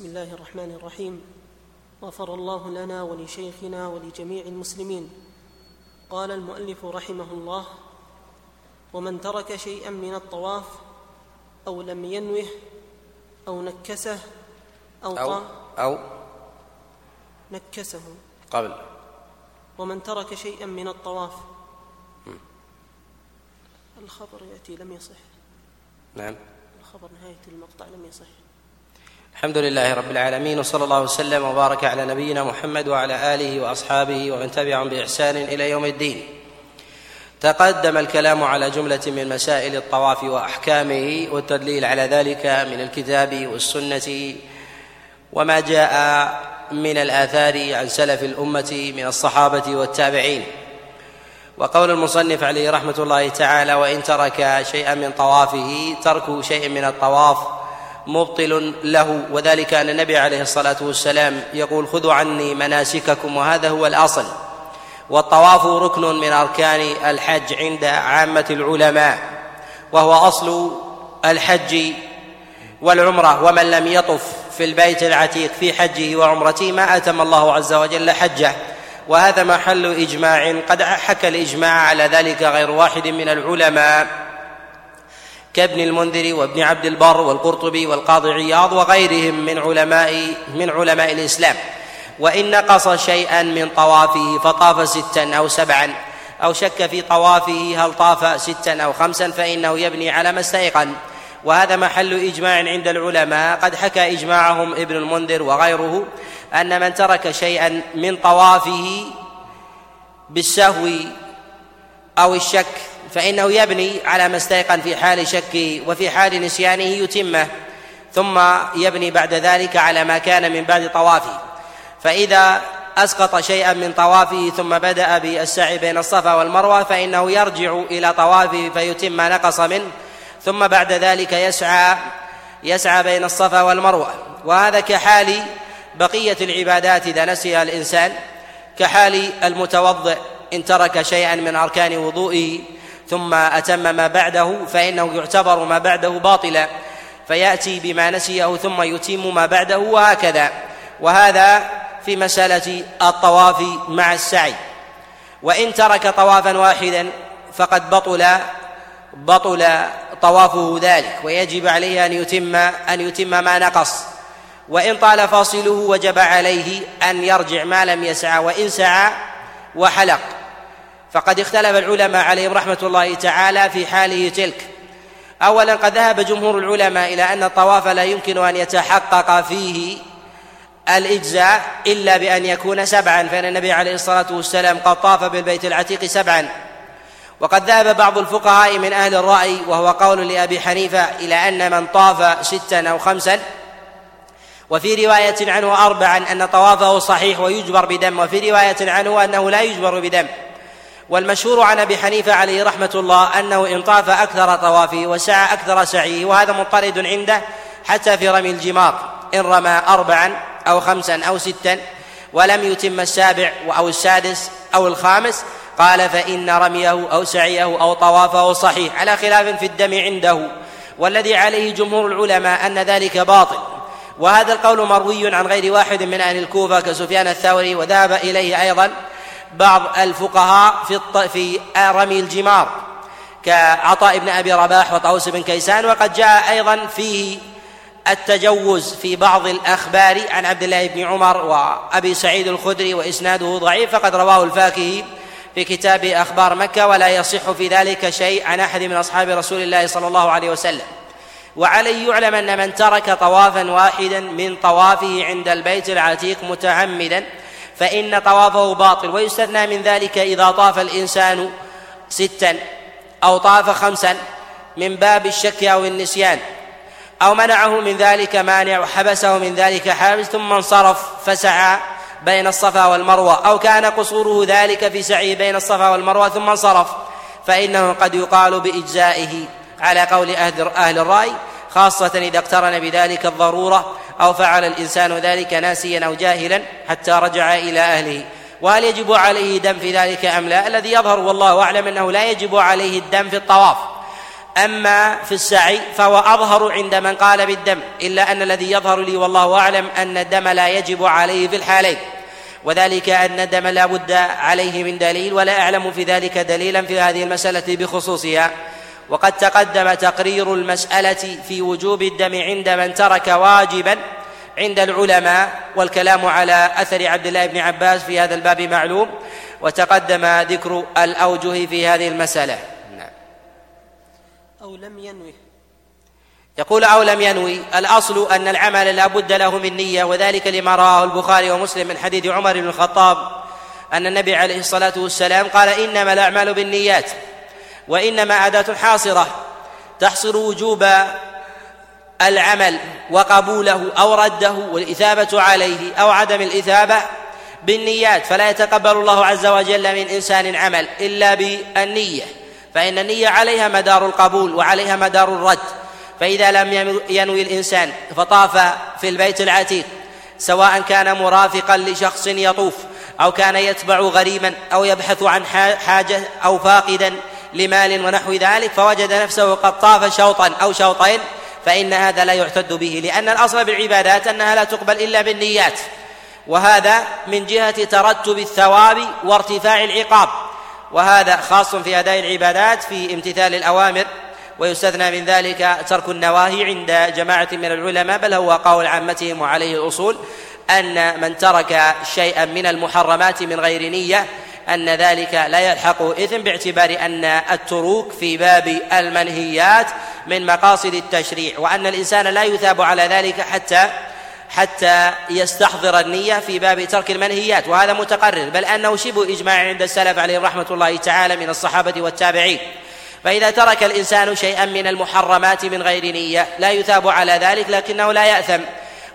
بسم الله الرحمن الرحيم. غفر الله لنا ولشيخنا ولجميع المسلمين. قال المؤلف رحمه الله ومن ترك شيئا من الطواف أو لم ينوه أو نكسه أو, أو أو نكسه. قبل. ومن ترك شيئا من الطواف. الخبر يأتي لم يصح. نعم. الخبر نهاية المقطع لم يصح. الحمد لله رب العالمين وصلى الله وسلم وبارك على نبينا محمد وعلى آله وأصحابه ومن تبعهم بإحسان إلى يوم الدين. تقدم الكلام على جملة من مسائل الطواف وأحكامه والتدليل على ذلك من الكتاب والسنة وما جاء من الآثار عن سلف الأمة من الصحابة والتابعين. وقول المصنف عليه رحمة الله تعالى وإن ترك شيئا من طوافه ترك شيء من الطواف مبطل له وذلك أن النبي عليه الصلاة والسلام يقول خذوا عني مناسككم. وهذا هو الأصل. والطواف ركن من أركان الحج عند عامة العلماء وهو أصل الحج والعمرة. ومن لم يطف في البيت العتيق في حجه وعمرته ما آتم الله عز وجل حجه. وهذا محل إجماع قد حكى الإجماع على ذلك غير واحد من العلماء. كابن المنذر وابن عبد البر والقرطبي والقاضي عياض وغيرهم من علماء من علماء الإسلام. وإن نقص شيئا من طوافه فطاف ستا أو سبعا. أو شك في طوافه هل طاف ستا أو خمسا فإنه يبني على ما استيقن. وهذا محل إجماع عند العلماء. قد حكى إجماعهم ابن المنذر وغيره أن من ترك شيئا من طوافه بالسهو أو الشك فإنه يبني على ما استيقن في حال شكه وفي حال نسيانه يتمه ثم يبني بعد ذلك على ما كان من بعد طوافه. فإذا أسقط شيئا من طوافه ثم بدأ بالسعي بين الصفا والمروة فإنه يرجع إلى طوافه فيتم ما نقص منه ثم بعد ذلك يسعى يسعى بين الصفا والمروة. وهذا كحال بقية العبادات إذا نسي الإنسان كحال المتوضئ إن ترك شيئا من أركان وضوئه ثم أتم ما بعده فإنه يعتبر ما بعده باطلا فيأتي بما نسيه ثم يتم ما بعده وهكذا. وهذا في مسألة الطواف مع السعي. وإن ترك طوافا واحدا فقد بطل بطل طوافه ذلك ويجب عليه أن يتم أن يتم ما نقص. وإن طال فاصله وجب عليه أن يرجع ما لم يسعى وإن سعى وحلق. فقد اختلف العلماء عليهم رحمة الله تعالى في حاله تلك. اولا قد ذهب جمهور العلماء إلى أن الطواف لا يمكن أن يتحقق فيه الإجزاء إلا بأن يكون سبعا فإن النبي عليه الصلاة والسلام قد طاف بالبيت العتيق سبعا. وقد ذهب بعض الفقهاء من أهل الرأي وهو قول لأبي حنيفة إلى أن من طاف ستا أو خمسا. وفي رواية عنه اربعا أن طوافه صحيح ويجبر بدم وفي رواية عنه أنه لا يجبر بدم. والمشهور عن أبي حنيفة عليه رحمة الله أنه إن طاف أكثر طوافه وسعى أكثر سعيه وهذا مضطرد عنده حتى في رمي الجمار إن رمى اربعا أو خمسا أو ستا ولم يتم السابع أو السادس أو الخامس قال فإن رميه أو سعيه أو طوافه صحيح. على خلاف في الدم عنده والذي عليه جمهور العلماء أن ذلك باطل. وهذا القول مروي عن غير واحد من أهل الكوفة كسفيان الثوري وذهب إليه أيضا بعض الفقهاء في في رمي الجمار كعطاء بن أبي رباح وطاووس بن كيسان وقد جاء أيضا فيه التجوز في بعض الأخبار عن عبد الله بن عمر وأبي سعيد الخدري وإسناده ضعيف فقد رواه الفاكهي في كتاب أخبار مكة ولا يصح في ذلك شيء عن أحد من أصحاب رسول الله صلى الله عليه وسلم. وعليه يعلم أن من ترك طوافا واحدا من طوافه عند البيت العتيق متعمدا فإن طوافه باطل ويستثنى من ذلك إذا طاف الإنسان ستا أو طاف خمسا من باب الشك أو النسيان أو منعه من ذلك مانع وحبسه من ذلك حابس ثم انصرف فسعى بين الصفا والمروة أو كان قصوره ذلك في سعيه بين الصفا والمروة ثم انصرف فإنه قد يقال بإجزائه على قول أهل الرأي خاصة إذا اقترن بذلك الضرورة أو فعل الإنسان ذلك ناسيا أو جاهلا حتى رجع إلى أهله. وهل يجب عليه دم في ذلك أم لا؟ الذي يظهر والله أعلم أنه لا يجب عليه الدم في الطواف. أما في السعي فهو أظهر عند من قال بالدم إلا أن الذي يظهر لي والله أعلم أن الدم لا يجب عليه في الحالين. وذلك أن الدم لا بد عليه من دليل ولا أعلم في ذلك دليلا في هذه المسألة بخصوصها. وقد تقدم تقرير المسألة في وجوب الدم عند من ترك واجبا عند العلماء والكلام على أثر عبد الله بن عباس في هذا الباب معلوم وتقدم ذكر الأوجه في هذه المسألة. نعم. أو لم ينوه. يقول أو لم ينوي الأصل أن العمل لا بد له من نية وذلك لما رواه البخاري ومسلم من حديث عمر بن الخطاب أن النبي عليه الصلاة والسلام قال إنما الأعمال بالنيات. وإنما أداة حاصره تحصر وجوب العمل وقبوله أو رده والإثابة عليه أو عدم الإثابة بالنيات فلا يتقبل الله عز وجل من إنسان عمل إلا بالنية فإن النية عليها مدار القبول وعليها مدار الرد فإذا لم ينوي الإنسان فطاف في البيت العتيق سواء كان مرافقا لشخص يطوف أو كان يتبع غريما أو يبحث عن حاجة أو فاقدا لمال ونحو ذلك فوجد نفسه قد طاف شوطا أو شوطين فإن هذا لا يعتد به لأن الأصل بالعبادات أنها لا تقبل إلا بالنيات. وهذا من جهة ترتب الثواب وارتفاع العقاب. وهذا خاص في أداء العبادات في امتثال الأوامر ويستثنى من ذلك ترك النواهي عند جماعة من العلماء بل هو قول عامتهم وعليه الأصول أن من ترك شيئا من المحرمات من غير نية أن ذلك لا يلحقه إثم باعتبار أن التروك في باب المنهيات من مقاصد التشريع وأن الإنسان لا يثاب على ذلك حتى حتى يستحضر النية في باب ترك المنهيات وهذا متقرر بل أنه شبه إجماع عند السلف عليهم رحمة الله تعالى من الصحابة والتابعين. فإذا ترك الإنسان شيئا من المحرمات من غير نية لا يثاب على ذلك لكنه لا يأثم.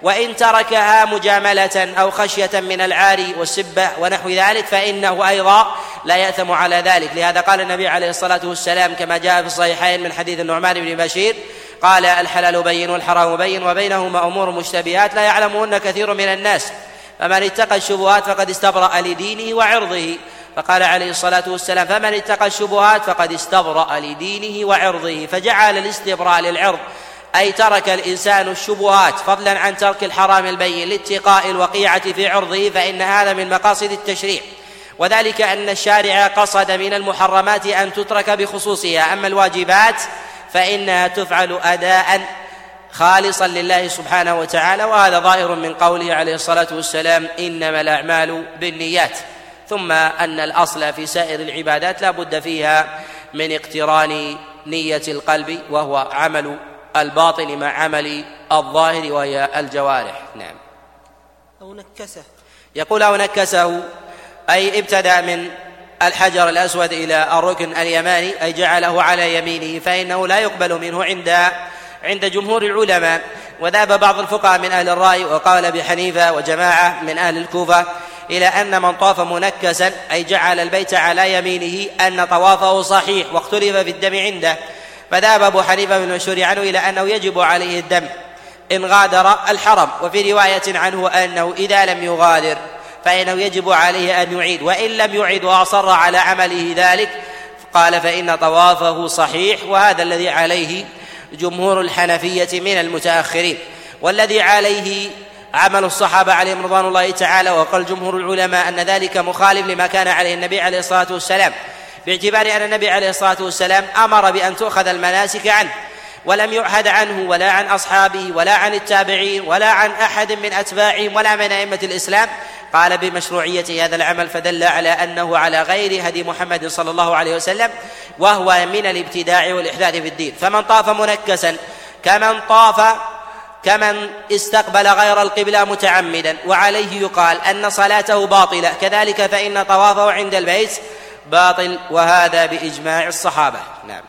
وإن تركها مجاملة أو خشية من العار والسبة ونحو ذلك فإنه أيضا لا يأثم على ذلك. لهذا قال النبي عليه الصلاة والسلام كما جاء في الصحيحين من حديث النعمان بن بشير قال الحلال بين والحرام بين وبينهما أمور مشتبهات لا يعلمهن كثير من الناس فمن اتقى الشبهات فقد استبرأ لدينه وعرضه فقال عليه الصلاة والسلام فمن اتقى الشبهات فقد استبرأ لدينه وعرضه فجعل الاستبراء للعرض أي ترك الإنسان الشبهات فضلا عن ترك الحرام البين لاتقاء الوقيعة في عرضه فإن هذا من مقاصد التشريع. وذلك أن الشارع قصد من المحرمات أن تترك بخصوصها. أما الواجبات فإنها تفعل أداء خالصا لله سبحانه وتعالى. وهذا ظاهر من قوله عليه الصلاة والسلام إنما الأعمال بالنيات. ثم أن الأصل في سائر العبادات لا بد فيها من اقتران نية القلب وهو عمل الباطن مع عمل الظاهر وهي الجوارح. نعم. أو نكسه. يقول أو نكسه أي ابتدأ من الحجر الأسود إلى الركن اليماني أي جعله على يمينه فإنه لا يقبل منه عند عند جمهور العلماء. وذهب بعض الفقهاء من أهل الرأي وقال بحنيفة وجماعة من أهل الكوفة إلى أن من طاف منكسا أي جعل البيت على يمينه أن طوافه صحيح واختلف في الدم عنده. فذهب أبو حنيفة بن المشهور عنه إلى أنه يجب عليه الدم إن غادر الحرم وفي رواية عنه أنه إذا لم يغادر فإنه يجب عليه أن يعيد وإن لم يعد وأصر على عمله ذلك قال فإن طوافه صحيح وهذا الذي عليه جمهور الحنفية من المتأخرين والذي عليه عمل الصحابة عليهم رضوان الله تعالى وقال جمهور العلماء أن ذلك مخالف لما كان عليه النبي عليه الصلاة والسلام. باعتبار أن النبي عليه الصلاة والسلام أمر بأن تؤخذ المناسك عنه ولم يعهد عنه ولا عن أصحابه ولا عن التابعين ولا عن أحد من أتباعهم ولا من أئمة الإسلام. قال بمشروعية هذا العمل فدل على أنه على غير هدي محمد صلى الله عليه وسلم وهو من الابتداع والإحداث في الدين. فمن طاف منكسا كمن طاف كمن استقبل غير القبلة متعمدا. وعليه يقال أن صلاته باطلة كذلك فإن طوافه عند البيت باطل وهذا بإجماع الصحابة. نعم.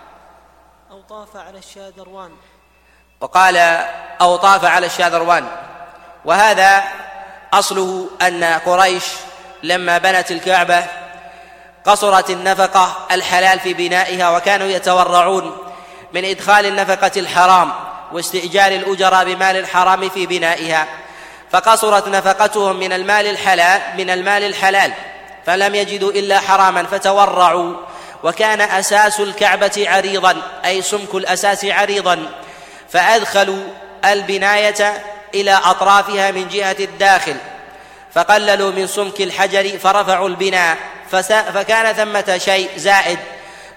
أو طاف على الشاذروان. وقال أو طاف على الشاذروان. وهذا أصله أن قريش لما بنت الكعبة قصرت النفقة الحلال في بنائها وكانوا يتورعون من إدخال النفقة الحرام واستئجار الأجراء بمال الحرام في بنائها. فقصرت نفقتهم من المال الحلال من المال الحلال. فلم يجدوا إلا حراما فتورعوا. وكان أساس الكعبة عريضا أي سمك الأساس عريضا. فأدخلوا البناية إلى أطرافها من جهة الداخل. فقللوا من سمك الحجر فرفعوا البناء. فكان ثمة شيء زائد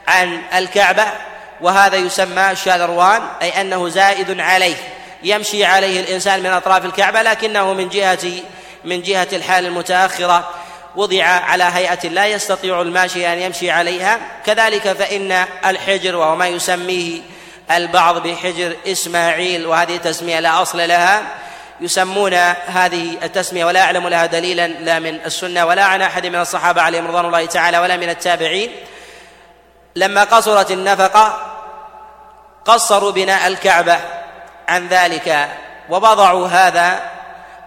عن الكعبة وهذا يسمى شاذروان أي أنه زائد عليه. يمشي عليه الإنسان من أطراف الكعبة لكنه من جهة من جهة الحال المتأخرة. وضع على هيئة لا يستطيع الماشي أن يمشي عليها. كذلك فإن الحجر وهو ما يسميه البعض بحجر إسماعيل وهذه تسمية لا أصل لها. يسمون هذه التسمية ولا أعلم لها دليلا لا من السنة ولا عن أحد من الصحابة عليهم رضوان الله تعالى ولا من التابعين. لما قصرت النفقة قصروا بناء الكعبة عن ذلك ووضعوا هذا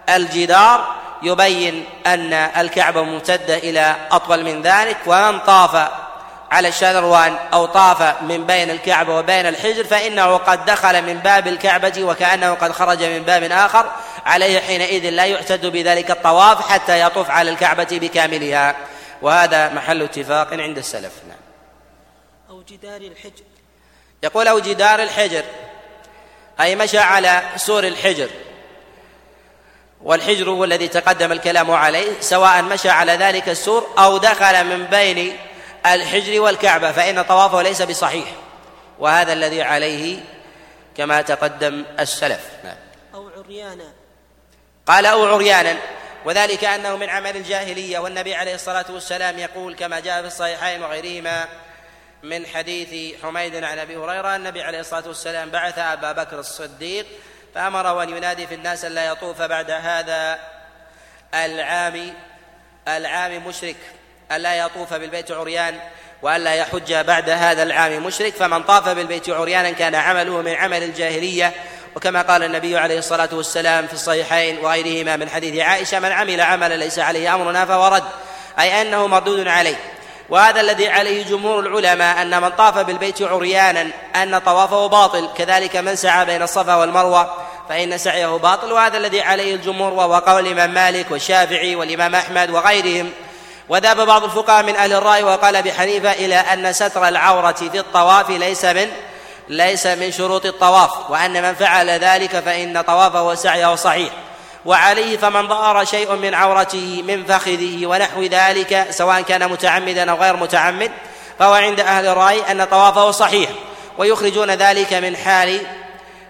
الجدار يبين أن الكعبة ممتدة إلى أطول من ذلك ومن طاف على الشذروان أو طاف من بين الكعبة وبين الحجر فإنه قد دخل من باب الكعبة وكأنه قد خرج من باب آخر. عليه حينئذ لا يعتد بذلك الطواف حتى يطوف على الكعبة بكاملها. وهذا محل اتفاق عند السلف. نعم. أو جدار الحجر. يقول أو جدار الحجر. أي مشى على سور الحجر. والحجر هو الذي تقدم الكلام عليه سواء مشى على ذلك السور أو دخل من بين الحجر والكعبة فإن طوافه ليس بصحيح. وهذا الذي عليه كما تقدم السلف. نعم. أو عريانا. قال أو عريانا وذلك أنه من عمل الجاهلية والنبي عليه الصلاة والسلام يقول كما جاء في الصحيحين وغيرهما من حديث حميد عن أبي هريرة النبي عليه الصلاة والسلام بعث أبا بكر الصديق فامره أن ينادي في الناس الا يطوف بعد هذا العام العام مشرك الا يطوف بالبيت عريان والا يحج بعد هذا العام مشرك. فمن طاف بالبيت عريانا كان عمله من عمل الجاهلية. وكما قال النبي عليه الصلاة والسلام في الصحيحين وغيرهما من حديث عائشة من عمل عملا ليس عليه أمرنا فهو رد أي أنه مردود عليه. وهذا الذي عليه جمهور العلماء أن من طاف بالبيت عريانا أن طوافه باطل. كذلك من سعى بين الصفا والمروة فإن سعيه باطل وهذا الذي عليه الجمهور وهو قول الإمام مالك والشافعي والإمام أحمد وغيرهم. وذهب بعض الفقهاء من أهل الرأي وقال بحنيفه إلى أن ستر العورة في الطواف ليس من ليس من شروط الطواف وأن من فعل ذلك فإن طوافه وسعيه صحيح. وعليه فمن ظهر شيء من عورته من فخذه ونحو ذلك سواء كان متعمدا أو غير متعمد فهو عند أهل الرأي أن طوافه صحيح. ويخرجون ذلك من حال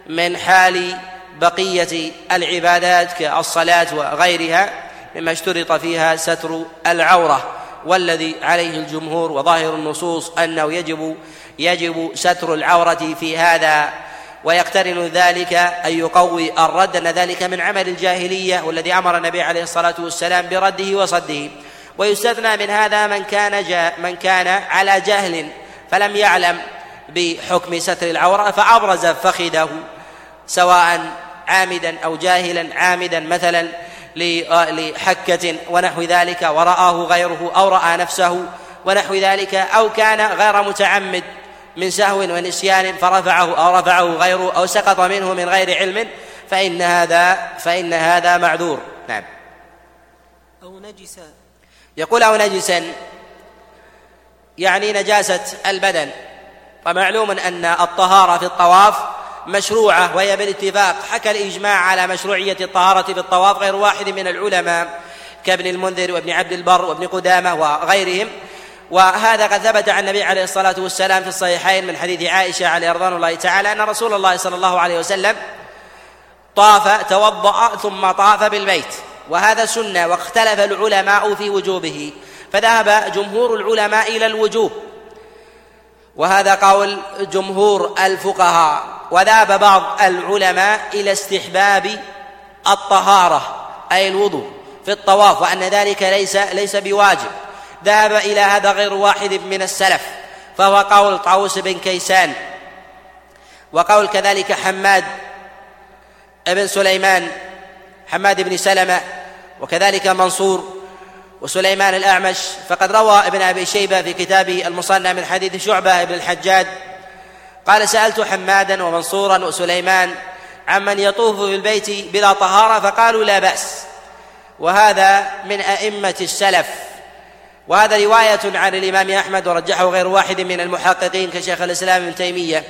من حال بقية العبادات كالصلاة وغيرها مما اشترط فيها ستر العورة والذي عليه الجمهور وظاهر النصوص أنه يجب يجب ستر العورة في هذا. ويقترن ذلك أن يقوي الرد أن ذلك من عمل الجاهلية والذي أمر النبي عليه الصلاة والسلام برده وصده. ويستثنى من هذا من كان جا من كان على جهل فلم يعلم بحكم ستر العورة فأبرز فخذه سواء عامدا أو جاهلا عامدا مثلا لحكة ونحو ذلك ورآه غيره أو رأى نفسه ونحو ذلك أو كان غير متعمد من سهو ونسيان فرفعه أو رفعه غيره أو سقط منه من غير علم فإن هذا فإن هذا معذور. نعم. أو نجسا يقول أو نجسا يعني نجاسة البدن. ومعلوم أن الطهارة في الطواف مشروعة وهي بالاتفاق. حكى الإجماع على مشروعية الطهارة في الطواف غير واحد من العلماء كابن المنذر وابن عبد البر وابن قدامة وغيرهم. وهذا قد ثبت عن النبي عليه الصلاة والسلام في الصحيحين من حديث عائشة عليه رضوان الله تعالى أن رسول الله صلى الله عليه وسلم طاف توضأ ثم طاف بالبيت. وهذا سنة واختلف العلماء في وجوبه. فذهب جمهور العلماء إلى الوجوب. وهذا قول جمهور الفقهاء. وذهب بعض العلماء إلى استحباب الطهارة أي الوضوء في الطواف وأن ذلك ليس ليس بواجب. ذهب إلى هذا غير واحد من السلف فهو قول طاووس بن كيسان وقول كذلك حماد بن سليمان حماد بن سلمة وكذلك منصور وسليمان الأعمش. فقد روى ابن أبي شيبة في كتابه المصنع من حديث شعبة بن الحجاج قال سألت حمادا ومنصورا وسليمان عمن يطوف بالبيت بلا طهارة فقالوا لا بأس. وهذا من أئمة السلف. وهذا رواية عن الإمام أحمد ورجحه غير واحد من المحققين كشيخ الإسلام ابن تيمية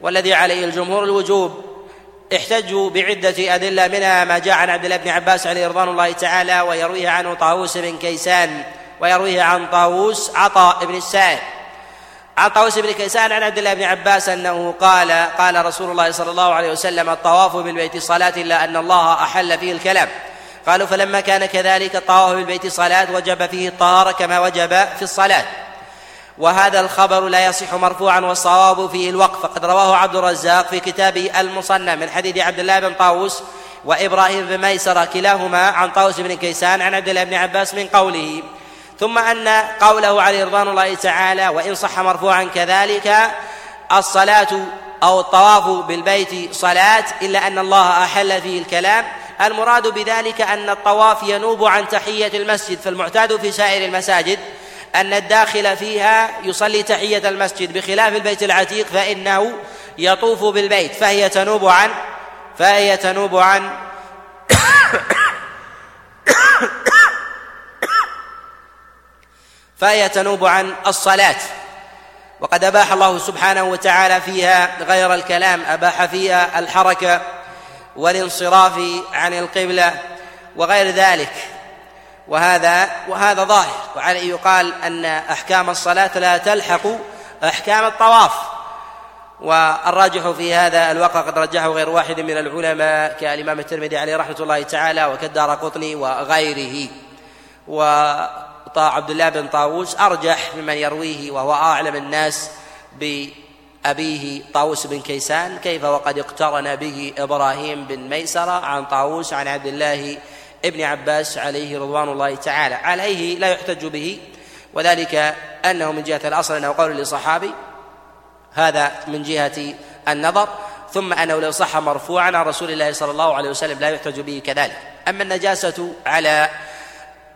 والذي عليه الجمهور الوجوب. احتجوا بعدة أدلة منها ما جاء عن عبد الله بن عباس عليه رضوان الله تعالى ويرويه عنه طاووس بن كيسان ويرويه عن طاووس عطاء بن السائب عن طاووس بن كيسان عن عبد الله بن عباس أنه قال قال رسول الله صلى الله عليه وسلم الطواف بالبيت صلاة إلا أن الله أحل فيه الكلام. قالوا فلما كان كذلك الطواف بالبيت صلاة وجب فيه الطهارة كما وجب في الصلاة. وهذا الخبر لا يصح مرفوعا والصواب فيه الوقف. فقد رواه عبد الرزاق في كتابه المصنع من حديث عبد الله بن طاووس وإبراهيم بن ميسرة كلاهما عن طاووس بن كيسان عن عبد الله بن عباس من قوله ثم أن قوله عليه رضوان الله تعالى وإن صح مرفوعا كذلك الصلاة أو الطواف بالبيت صلاة إلا أن الله أحل فيه الكلام. المراد بذلك أن الطواف ينوب عن تحية المسجد فالمعتاد في سائر المساجد أن الداخل فيها يصلي تحية المسجد بخلاف البيت العتيق فإنه يطوف بالبيت فهي تنوب عن فهي تنوب عن فهي تنوب عن الصلاة. وقد أباح الله سبحانه وتعالى فيها غير الكلام أباح فيها الحركة والانصراف عن القبلة وغير ذلك. وهذا وهذا ظاهر. وعليه يقال أن أحكام الصلاة لا تلحق أحكام الطواف. والراجح في هذا الواقع قد رجحه غير واحد من العلماء كالإمام الترمذي عليه رحمة الله تعالى وكالدار قطني وغيره. و عبد الله بن طاووس أرجح ممن يرويه وهو أعلم الناس بأبيه طاووس بن كيسان. كيف وقد اقترن به إبراهيم بن ميسرة عن طاووس عن عبد الله ابن عباس عليه رضوان الله تعالى. عليه لا يحتج به وذلك أنه من جهة الأصل أنه قول لصحابي هذا من جهة النظر. ثم أنه لو صح مرفوعا عن رسول الله صلى الله عليه وسلم لا يحتج به كذلك. أما النجاسة على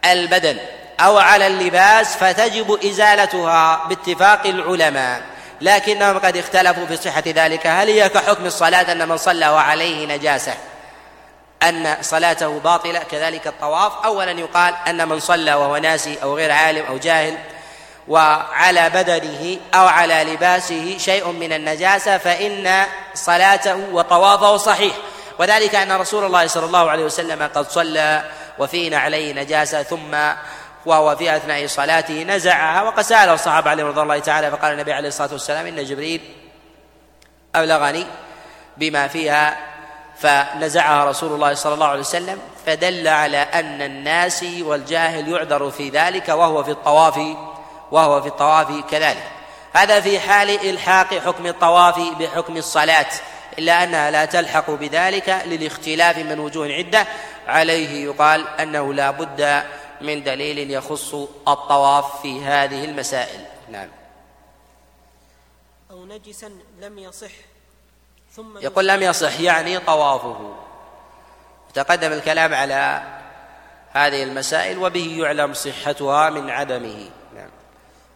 البدن أو على اللباس فتجب إزالتها باتفاق العلماء. لكنهم قد اختلفوا في صحة ذلك. هل هي كحكم الصلاة أن من صلى وعليه نجاسة؟ أن صلاته باطلة كذلك الطواف. اولا يقال أن من صلى وهو ناسي أو غير عالم أو جاهل وعلى بدنه أو على لباسه شيء من النجاسة فإن صلاته وطوافه صحيح. وذلك أن رسول الله صلى الله عليه وسلم قد صلى وفينا عليه نجاسة ثم وهو في أثناء صلاته نزعها وقد ساله الصحابة عليهم رضي الله تعالى فقال النبي عليه الصلاة والسلام إن جبريل أبلغني بما فيها. فنزعها رسول الله صلى الله عليه وسلم فدل على أن الناس والجاهل يعذر في ذلك وهو في الطواف وهو في الطواف كذلك. هذا في حال إلحاق حكم الطواف بحكم الصلاة إلا أنها لا تلحق بذلك للاختلاف من وجوه عده عليه يقال أنه لا بد من دليل يخص الطواف في هذه المسائل. نعم. أو نجسا لم يصح ثم يقول لم يصح يعني طوافه. تقدم الكلام على هذه المسائل وبه يعلم صحتها من عدمه. نعم.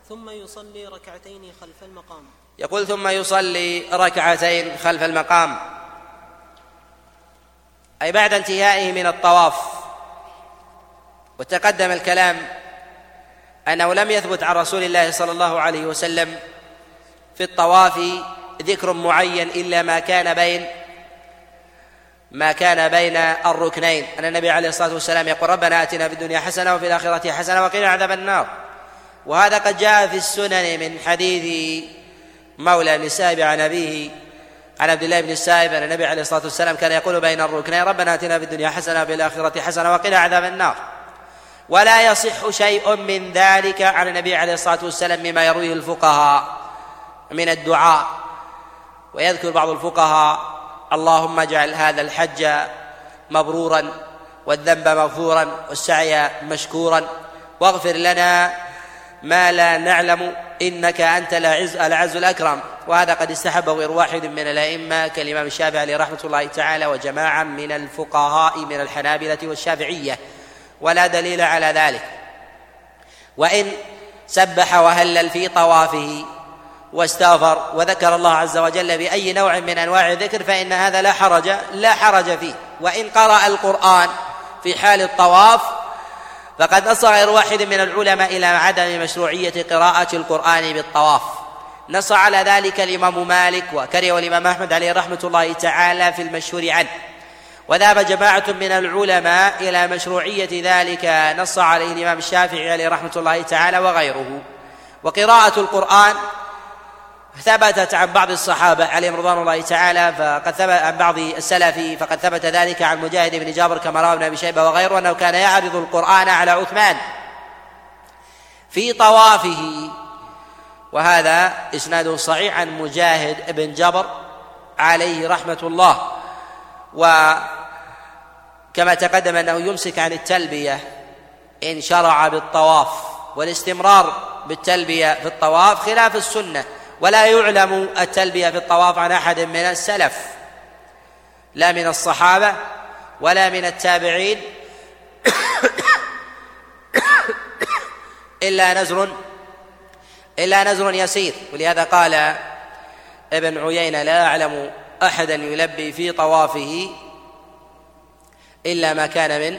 ثم يصلي ركعتين خلف المقام. يقول ثم يصلي ركعتين خلف المقام. أي بعد انتهائه من الطواف. وتقدم الكلام أنه لم يثبت عن رسول الله صلى الله عليه وسلم في الطواف ذكر معين إلا ما كان بين ما كان بين الركنين. أن النبي عليه الصلاة والسلام يقول ربنا آتنا في الدنيا حسنة وفي الآخرة حسنة وقنا عذاب النار. وهذا قد جاء في السنن من حديث مولى بن عن أبيه عن عبد الله بن السائب. أن النبي عليه الصلاة والسلام كان يقول بين الركنين ربنا آتنا في الدنيا حسنة وفي الآخرة حسنة وقنا عذاب النار. ولا يصح شيء من ذلك عن النبي عليه الصلاة والسلام مما يرويه الفقهاء من الدعاء. ويذكر بعض الفقهاء اللهم اجعل هذا الحج مبرورا والذنب مغفورا والسعي مشكورا. واغفر لنا ما لا نعلم إنك أنت العز العز الأكرم. وهذا قد استحبه غير واحد من الأئمة كالإمام الشافعي رحمة الله تعالى وجماعة من الفقهاء من الحنابلة والشافعية. ولا دليل على ذلك. وإن سبح وهلل في طوافه واستغفر وذكر الله عز وجل بأي نوع من أنواع الذكر فإن هذا لا حرج لا حرج فيه. وإن قرأ القرآن في حال الطواف فقد نص غير واحد من العلماء إلى عدم مشروعية قراءة القرآن بالطواف. نص على ذلك الإمام مالك وكره الإمام أحمد عليه رحمة الله تعالى في المشهور عنه. وذهب جماعة من العلماء إلى مشروعية ذلك نص عليه الإمام الشافعي عليه رحمة الله تعالى وغيره. وقراءة القرآن ثبتت عن بعض الصحابة عليهم رضوان الله تعالى فقد ثبت عن بعض السلف فقد ثبت ذلك عن مجاهد بن جابر كما روى ابن أبي شيبة وغيره أنه كان يعرض القرآن على عثمان في طوافه. وهذا إسناد صحيح عن مجاهد بن جبر عليه رحمة الله. وكما تقدم أنه يمسك عن التلبية إن شرع بالطواف والاستمرار بالتلبية في الطواف خلاف السنة ولا يعلم التلبية في الطواف عن أحد من السلف لا من الصحابة ولا من التابعين إلا نزر إلا نزر يسير ولهذا قال ابن عيينة لا أعلم أحدا يلبي في طوافه إلا ما كان من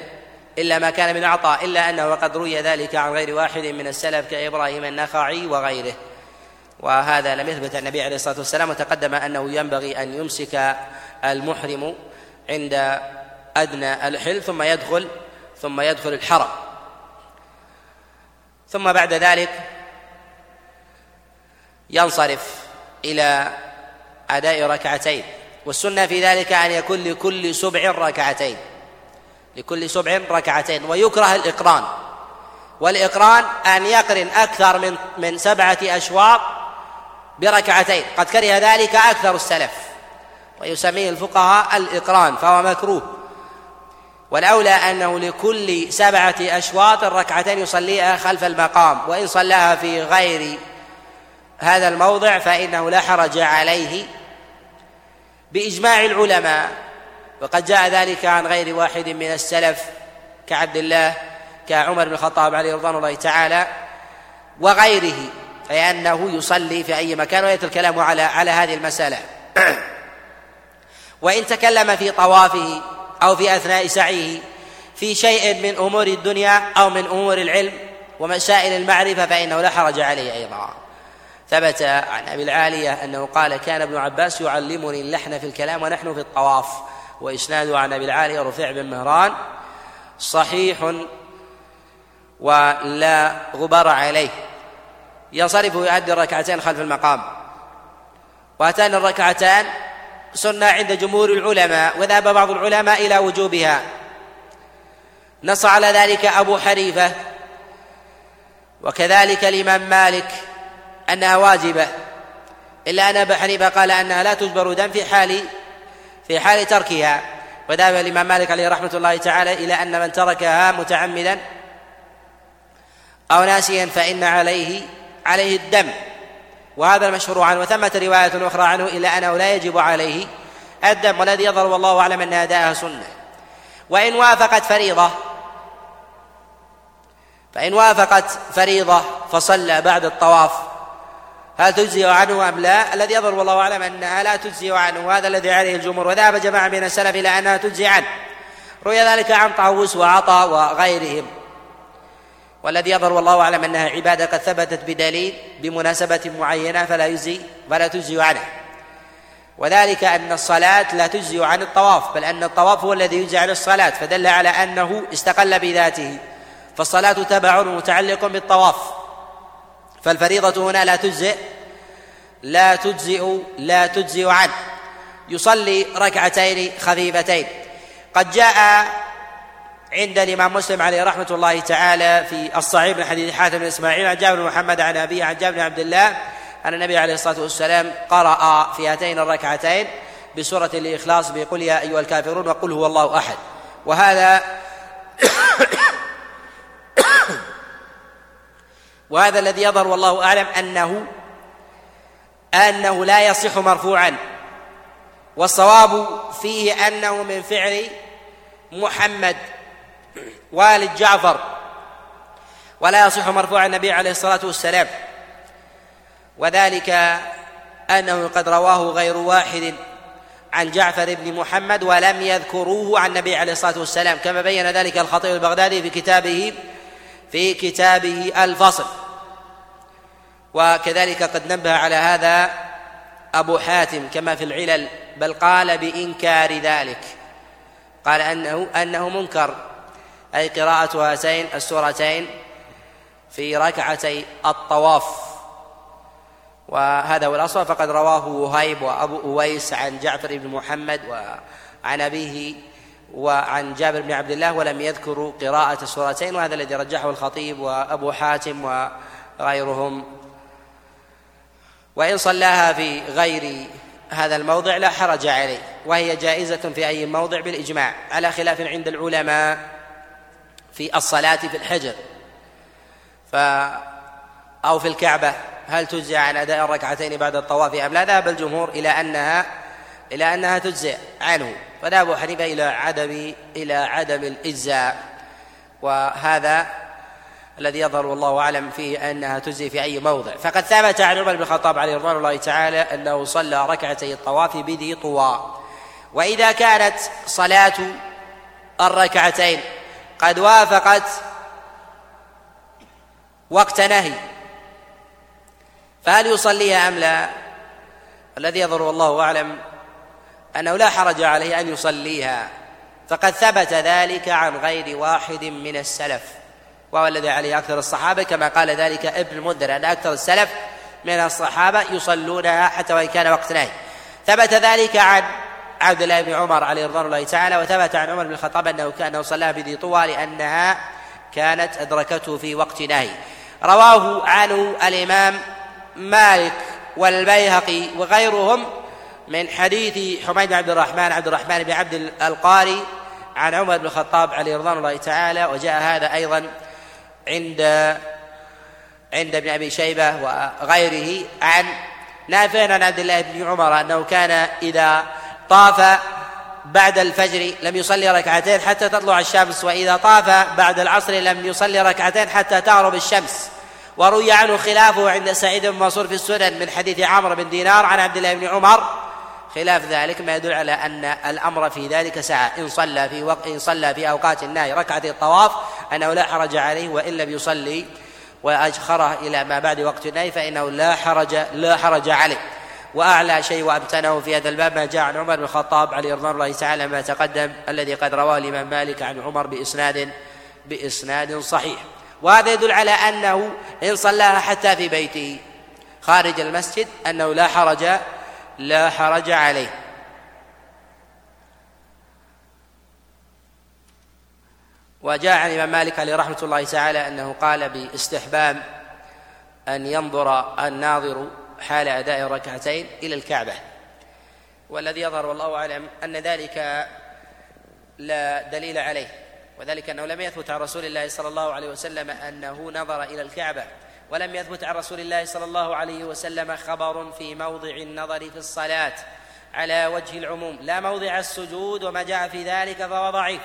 إلا ما كان من عطاء إلا أنه قد روي ذلك عن غير واحد من السلف كإبراهيم النخعي وغيره. وهذا لم يثبت النبي عليه الصلاة والسلام وتقدم أنه ينبغي أن يمسك المحرم عند أدنى الحل ثم يدخل ثم يدخل الحرم. ثم بعد ذلك ينصرف إلى أداء ركعتين والسنة في ذلك أن يكون لكل سبع ركعتين لكل سبع ركعتين ويكره الإقران. والإقران أن يقرن أكثر من من سبعة أشواط بركعتين. قد كره ذلك أكثر السلف ويسميه الفقهاء الإقران فهو مكروه. والأولى أنه لكل سبعة أشواط ركعتين يصليها خلف المقام وإن صلاها في غير هذا الموضع فإنه لا حرج عليه بإجماع العلماء وقد جاء ذلك عن غير واحد من السلف كعبد الله كعمر بن الخطاب عليه رضوان الله تعالى وغيره فإنه يصلي في أي مكان ويأتي الكلام على على هذه المسألة. وإن تكلم في طوافه أو في أثناء سعيه في شيء من أمور الدنيا أو من أمور العلم ومسائل المعرفة فإنه لا حرج عليه أيضا. ثبت عن أبي العالية أنه قال كان ابن عباس يعلمني اللحن في الكلام ونحن في الطواف وإسناده عن أبي العالية رفيع بن مهران صحيح ولا غبار عليه. ينصرف ويؤدي الركعتين خلف المقام. وهاتان الركعتان سنة عند جمهور العلماء وذهب بعض العلماء إلى وجوبها. نص على ذلك أبو حنيفة وكذلك الإمام مالك أنها واجبة. إلا أن أبا حنيفة قال أنها لا تجبر دم في حال في حال تركها. وذهب الإمام مالك عليه رحمة الله تعالى إلى أن من تركها متعمدا أو ناسيا فإن عليه عليه الدم. وهذا المشهور عنه. وثمة رواية أخرى عنه إلا أنه لا يجب عليه الدم والذي يظهر والله أعلم أن أداءها سنة. وإن وافقت فريضة فإن وافقت فريضة فصلى بعد الطواف. هل تجزي عنه أم لا؟ الذي يظهر والله أعلم أنها لا تجزي عنه. وهذا الذي عليه الجمهور. وذهب جماعة من السلف إلى أنها تجزي عنه. روي ذلك عن طاووس وعطاء وغيرهم. والذي يظهر والله أعلم أنها عبادة قد ثبتت بدليل بمناسبة معينة فلا يجزي فلا تجزي عنه. وذلك أن الصلاة لا تجزي عن الطواف بل أن الطواف هو الذي يجزي عن الصلاة فدل على أنه استقل بذاته. فالصلاة تبع متعلق بالطواف. فالفريضة هنا لا تجزئ لا تجزئ لا تجزئ عنه يصلي ركعتين خفيفتين. قد جاء عند الإمام مسلم عليه رحمة الله تعالى في الصحيح من حديث حاتم بن إسماعيل عن جابر بن محمد عن أبيه عن جابر بن عبد الله أن النبي عليه الصلاة والسلام قرأ في هاتين الركعتين بسورة الإخلاص بقل يا أيها الكافرون وقل هو الله أحد. وهذا وهذا الذي يظهر والله أعلم أنه أنه لا يصح مرفوعا. والصواب فيه أنه من فعل محمد والد جعفر. ولا يصح مرفوع النبي عليه الصلاة والسلام. وذلك أنه قد رواه غير واحد عن جعفر بن محمد ولم يذكروه عن النبي عليه الصلاة والسلام. كما بين ذلك الخطيب البغدادي في كتابه في كتابه الفصل. وكذلك قد نبه على هذا أبو حاتم كما في العلل بل قال بإنكار ذلك. قال أنه أنه منكر. أي قراءة هاتين السورتين في ركعتي الطواف. وهذا هو الأصل. فقد رواه وهيب وأبو أويس عن جعفر بن محمد وعن أبيه وعن جابر بن عبد الله ولم يذكروا قراءة السورتين وهذا الذي رجحه الخطيب وأبو حاتم وغيرهم. وإن صلاها في غير هذا الموضع لا حرج عليه وهي جائزة في أي موضع بالإجماع على خلاف عند العلماء في الصلاة في الحجر. ف أو في الكعبة هل تجزي عن أداء الركعتين بعد الطواف أم لا؟ ذهب الجمهور إلى أنها إلى أنها تجزئ عنه. فذهب أبو حنيفة إلى عدم إلى عدم الإجزاء. وهذا الذي يظهر والله أعلم فيه أنها تجزي في أي موضع. فقد ثبت عن عمر بن الخطاب عليه رضوان الله تعالى أنه صلى ركعتي الطواف بذي طوى وإذا كانت صلاة الركعتين قد وافقت وقت نهي فهل يصليها أم لا؟ الذي يظهر والله أعلم أنه لا حرج عليه أن يصليها. فقد ثبت ذلك عن غير واحد من السلف. وهو الذي عليه أكثر الصحابة كما قال ذلك ابن المنذر أن أكثر السلف من الصحابة يصلونها حتى وإن كان وقت نهي. ثبت ذلك عن عبد الله بن عمر عليه رضوان الله تعالى وثبت عن عمر بن الخطاب أنه كان صلاها بذي طوى لأنها كانت أدركته في وقت نهي. رواه عنه الإمام مالك والبيهقي وغيرهم من حديث حميد بن عبد الرحمن عبد الرحمن بن عبد القاري عن عمر بن الخطاب عليه رضوان الله تعالى وجاء هذا أيضا عند عند ابن أبي شيبة وغيره عن نافع عن عبد الله بن عمر أنه كان إذا طاف بعد الفجر لم يصلي ركعتين حتى تطلع الشمس وإذا طاف بعد العصر لم يصلي ركعتين حتى تغرب الشمس. وروي عنه خلافه عند سعيد بن منصور في السنن من حديث عمرو بن دينار عن عبد الله بن عمر خلاف ذلك ما يدل على أن الأمر في ذلك سعه إن صلى في وقت إن صلى في أوقات النهي ركعتي الطواف أنه لا حرج عليه وإن لم يصلي واجخره إلى ما بعد وقت النهي فإنه لا حرج لا حرج عليه. وأعلى شيء وابتنه في هذا الباب ما جاء عن عمر بن الخطاب عليه رضوان الله تعالى ما تقدم الذي قد رواه الإمام مالك عن عمر بإسناد بإسناد صحيح. وهذا يدل على أنه إن صلاها حتى في بيته خارج المسجد أنه لا حرج لا حرج عليه. وجاء عن الإمام مالك عليه رحمة الله تعالى أنه قال باستحباب أن ينظر الناظر حال أداء الركعتين إلى الكعبة. والذي يظهر والله أعلم أن ذلك لا دليل عليه وذلك أنه لم يثبت عن رسول الله صلى الله عليه وسلم أنه نظر إلى الكعبة. ولم يثبت عن رسول الله صلى الله عليه وسلم خبر في موضع النظر في الصلاة على وجه العموم. لا موضع السجود وما جاء في ذلك فهو ضعيف.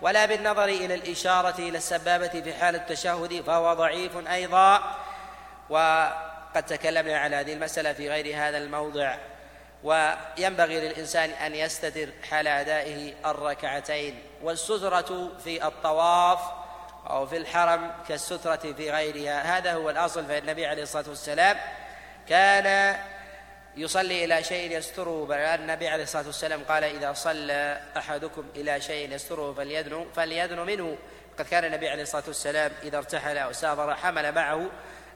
ولا بالنظر إلى الإشارة إلى السبابة في حال التشهد فهو ضعيف أيضا. وقد تكلمنا على هذه المسألة في غير هذا الموضع. وينبغي للإنسان أن يستتر حال أدائه الركعتين. والسترة في الطواف أو في الحرم كالسترة في غيرها. هذا هو الأصل فإن النبي عليه الصلاة والسلام كان يصلي إلى شيء يستره. بل النبي عليه الصلاة والسلام قال إذا صلى أحدكم إلى شيء يستره فليدنو فليدنو منه. قد كان النبي عليه الصلاة والسلام إذا ارتحل أو سافر حمل معه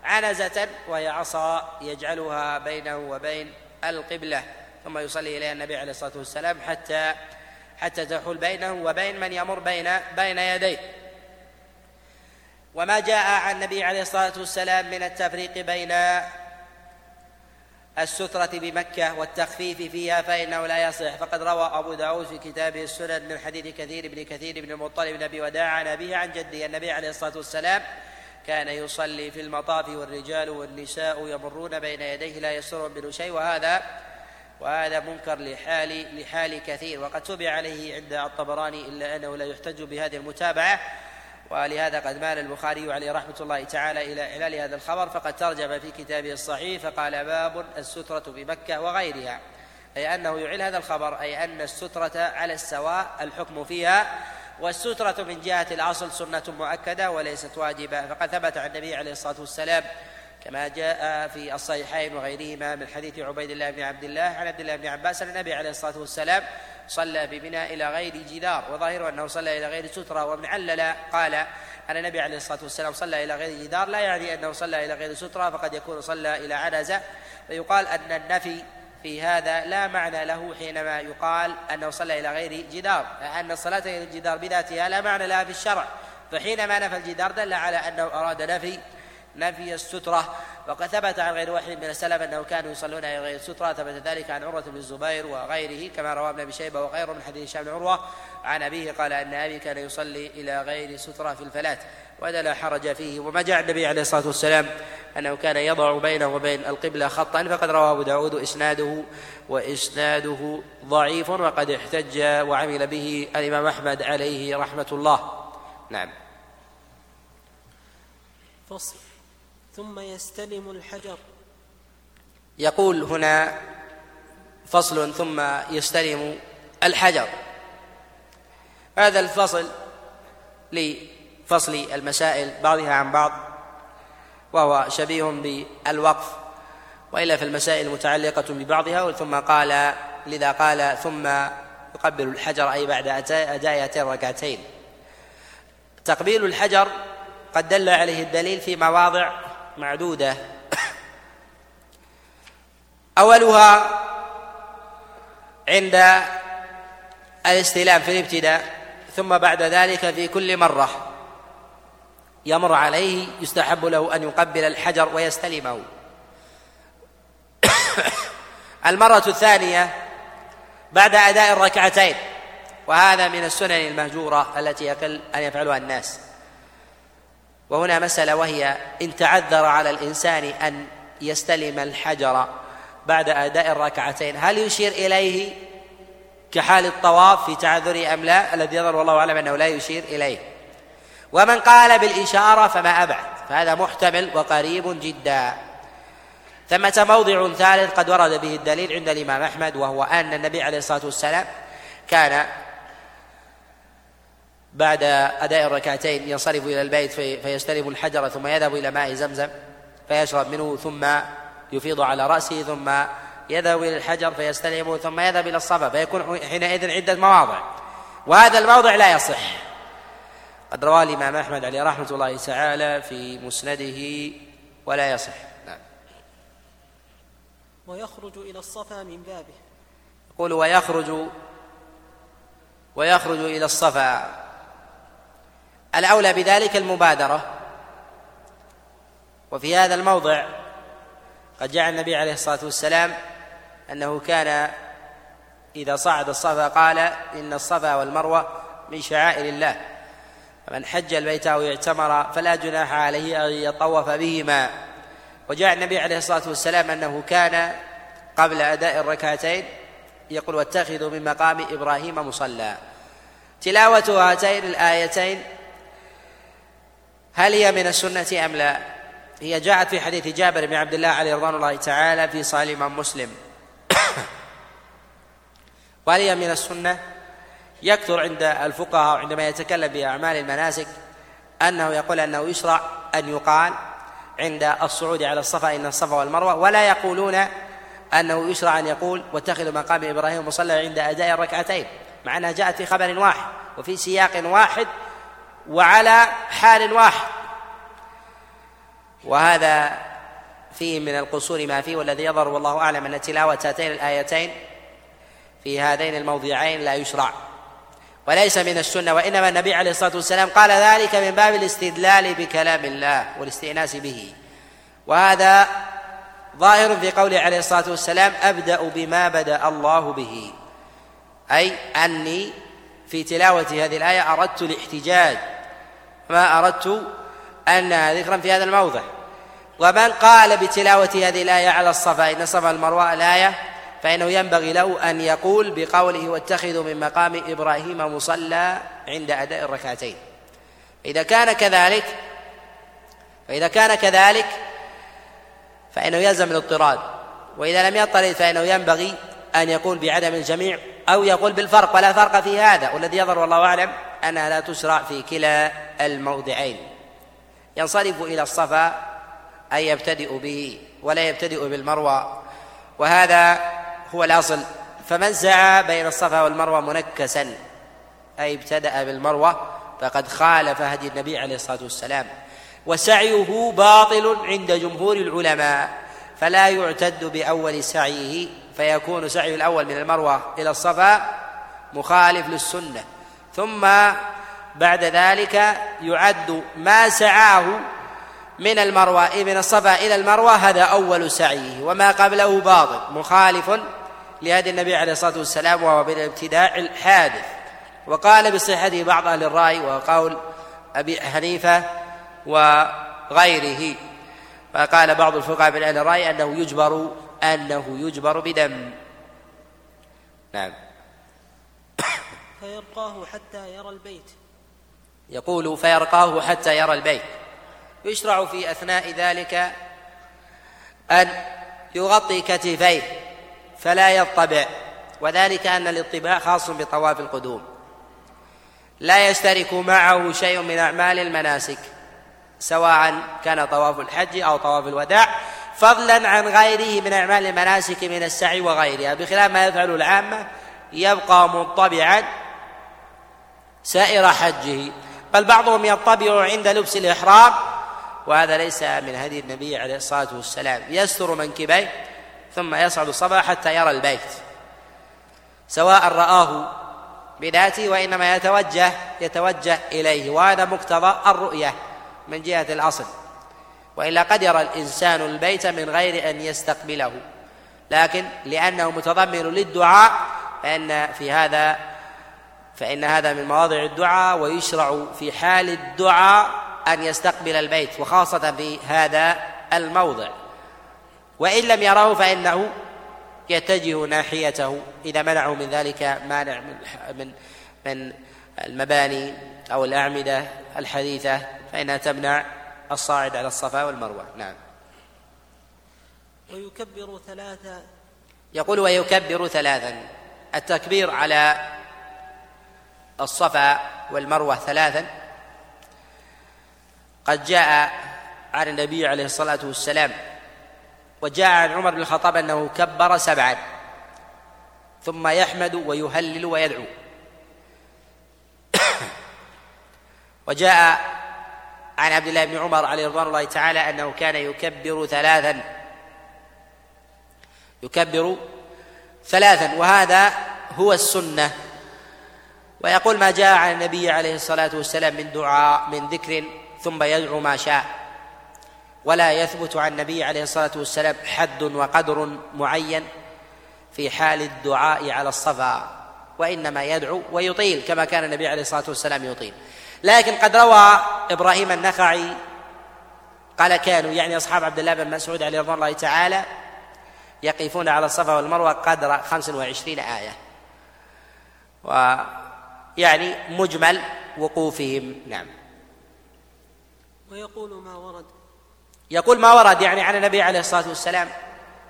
عنزة وهي عصا يجعلها بينه وبين القبلة. ثم يصلي إليها النبي عليه الصلاة والسلام حتى حتى تحول بينه وبين من يمر بين بين يديه. وما جاء عن النبي عليه الصلاة والسلام من التفريق بين السترة بمكة والتخفيف فيها فإنه لا يصح. فقد روى أبو داود في كتابه السنن من حديث كثير بن كثير بن المطلب بن أبي وداع عن أبيه عن جده. النبي عليه الصلاة والسلام كان يصلي في المطاف والرجال والنساء يمرون بين يديه لا يسرهم منه شيء. وهذا وهذا منكر لحال لحال كثير. وقد تبع عليه عند الطبراني إلا أنه لا يحتج بهذه المتابعة. ولهذا قد مال البخاري عليه رحمة الله تعالى إلى إعلال هذا الخبر فقد ترجم في كتابه الصحيح فقال باب السترة بمكة وغيرها أي أنه يعل هذا الخبر أي أن السترة على السواء الحكم فيها والسترة من جهة الأصل سنة مؤكدة وليست واجبة فقد ثبت عن النبي عليه الصلاة والسلام كما جاء في الصحيحين وغيرهما من حديث عبيد الله بن عبد الله عن عبد الله بن عباس أن النبي عليه الصلاة والسلام صلى ببناء إلى غير جدار وظاهره أنه صلى إلى غير سترة وابن علل قال أن النبي عليه الصلاة والسلام صلى إلى غير جدار لا يعني أنه صلى إلى غير سترة فقد يكون صلى إلى عنزة فيقال أن النفي في هذا لا معنى له حينما يقال أنه صلى إلى غير جدار أن الصلاة إلى الجدار بذاتها لا معنى لها في الشرع. فحينما نفى الجدار دل على أنه أراد نفي نفي السترة. وقد ثبت عن غير واحد من السلف أنه كانوا يصلون إلى غير السترة. ثبت ذلك عن عروة بن الزبير وغيره كما روى ابن أبي شيبة وغيره من حديث هشام بن عروة. عن أبيه قال أن أبي كان يصلي إلى غير سترة في الفلاة وهذا لا حرج فيه. وما جاء النبي عليه الصلاة والسلام أنه كان يضع بينه وبين القبلة خطا فقد رواه أبو داود إسناده وإسناده ضعيف وقد احتج وعمل به الإمام أحمد عليه رحمة الله. نعم. فصل. ثم يستلم الحجر. يقول هنا فصل ثم يستلم الحجر. هذا الفصل لفصل المسائل بعضها عن بعض وهو شبيه بالوقف وإلا في المسائل المتعلقه ببعضها ثم قال لذا قال ثم يقبل الحجر أي بعد أداء الركعتين. تقبيل الحجر قد دل عليه الدليل في مواضع معدودة. أولها عند الاستلام في الابتداء ثم بعد ذلك في كل مرة يمر عليه يستحب له أن يقبل الحجر ويستلمه. المرة الثانية بعد أداء الركعتين وهذا من السنن المهجورة التي يقل أن يفعلها الناس. وهنا مسألة وهي إن تعذر على الإنسان أن يستلم الحجر بعد أداء الركعتين هل يشير إليه كحال الطواف في تعذره أم لا؟ الذي يظهر والله أعلم أنه لا يشير إليه. ومن قال بالإشارة فما أبعد فهذا محتمل وقريب جدا. ثمة موضع ثالث قد ورد به الدليل عند الإمام أحمد وهو أن النبي عليه الصلاة والسلام كان بعد أداء الركعتين ينصرف إلى البيت في فيستلم الحجر ثم يذهب إلى ماء زمزم فيشرب منه ثم يفيض على رأسه ثم يذهب إلى الحجر فيستلمه ثم يذهب إلى الصفا فيكون حينئذ عدة مواضع. وهذا الموضع لا يصح. قد رواه الإمام أحمد عليه رحمة الله تعالى في مسنده ولا يصح. نعم. ويخرج إلى الصفا من بابه. يقول ويخرج ويخرج إلى الصفا. الأولى بذلك المبادرة. وفي هذا الموضع قد جاء النبي عليه الصلاة والسلام أنه كان إذا صعد الصفا قال إن الصفا والمروة من شعائر الله. فمن حج البيت أو اعتمر فلا جناح عليه أن يطوف بهما. وجاء النبي عليه الصلاة والسلام أنه كان قبل أداء الركعتين يقول واتخذوا من مقام إبراهيم مصلى. تلاوة هاتين الآيتين هل هي من السنة أم لا؟ هي جاءت في حديث جابر بن عبد الله عليه رضوان الله تعالى في الإمام مسلم وهل هي من السنة؟ يكثر عند الفقهاء عندما يتكلم بأعمال المناسك أنه يقول أنه يشرع أن يقال عند الصعود على الصفا إن الصفا والمروة ولا يقولون أنه يشرع أن يقول واتخذوا مقام إبراهيم مصلى عند أداء الركعتين مع أنها جاءت في خبر واحد وفي سياق واحد وعلى حال واحد. وهذا فيه من القصور ما فيه والذي يظهر والله أعلم أن تلاوة هاتين الآيتين في هذين الموضعين لا يشرع. وليس من السنة وإنما النبي عليه الصلاة والسلام قال ذلك من باب الاستدلال بكلام الله والاستئناس به. وهذا ظاهر في قوله عليه الصلاة والسلام أبدأ بما بدأ الله به. أي أني في تلاوة هذه الآية أردت الاحتجاج ما أردت أنها ذكرا في هذا الموضع. ومن قال بتلاوة هذه الآية على الصفا إن الصفا المروة الآية فإنه ينبغي له أن يقول بقوله واتخذوا من مقام إبراهيم مصلى عند أداء الركعتين إذا كان كذلك فإذا كان كذلك فإنه يلزم الاضطراد. وإذا لم يضطرد فإنه ينبغي أن يقول بعدم الجميع أو يقول بالفرق ولا فرق في هذا والذي يظهر والله أعلم. أنها لا تشرع في كلا الموضعين. ينصرف إلى الصفا أي يبتدئ به ولا يبتدئ بالمروى وهذا هو الأصل. فمن سعى بين الصفا والمروة منكسا أي ابتدأ بالمروة فقد خالف هدي النبي عليه الصلاة والسلام. وسعيه باطل عند جمهور العلماء فلا يعتد بأول سعيه فيكون سعي الأول من المروة إلى الصفا مخالف للسنة. ثم بعد ذلك يعد ما سعاه من المروة من الصفا إلى المروة هذا أول سعيه. وما قبله باطل مخالف لهدي النبي عليه الصلاة والسلام وهو بالابتداع الحادث. وقال بصحته بعض أهل الرأي وقول أبي حنيفة وغيره. فقال بعض الفقهاء من أهل الرأي أنه يجبر أنه يجبر بدم. نعم. فيرقاه حتى يرى البيت. يقول فيرقاه حتى يرى البيت. يشرع في أثناء ذلك أن يغطي كتفيه فلا يطبع وذلك أن الإطباع خاص بطواف القدوم. لا يشترك معه شيء من أعمال المناسك سواء كان طواف الحج أو طواف الوداع فضلا عن غيره من أعمال المناسك من السعي وغيرها. بخلاف ما يفعل العامة يبقى منطبعا سائر حجه. بل بعضهم يطبع عند لبس الإحرام وهذا ليس من هدي النبي عليه الصلاة والسلام. يستر منكبيه ثم يصعد الصبا حتى يرى البيت. سواء رآه بذاته وإنما يتوجه يتوجه إليه وهذا مقتضى الرؤية من جهة الأصل. وإلا قد يرى الإنسان البيت من غير أن يستقبله. لكن لأنه متضمن للدعاء فإن في هذا فإن هذا من مواضع الدعاء ويشرع في حال الدعاء أن يستقبل البيت وخاصة في هذا الموضع. وإن لم يره فإنه يتجه ناحيته إذا منعه من ذلك مانع من من من المباني أو الأعمدة الحديثة فإنها تمنع الصاعد على الصفا والمروة. نعم. ويكبر ثلاثا يقول ويكبر ثلاثا. التكبير على الصفا والمروة ثلاثا. قد جاء عن النبي عليه الصلاة والسلام وجاء عن عمر بن الخطاب أنه كبر سبعا ثم يحمد ويهلل ويدعو. وجاء عن عبد الله بن عمر عليه رضوان الله تعالى أنه كان يكبر ثلاثا. يكبر ثلاثا وهذا هو السنة. ويقول ما جاء عن النبي عليه الصلاة والسلام من دعاء من ذكر ثم يدعو ما شاء. ولا يثبت عن النبي عليه الصلاة والسلام حد وقدر معين في حال الدعاء على الصفا وإنما يدعو ويطيل كما كان النبي عليه الصلاة والسلام يطيل. لكن قد روى إبراهيم النخعي قال كانوا يعني أصحاب عبد الله بن مسعود عليه رضوان الله تعالى يقفون على الصفا والمروة قدر خمس وعشرين آية. ويعني مجمل وقوفهم. نعم. ويقول ما ورد. يقول ما ورد يعني عن النبي عليه الصلاة والسلام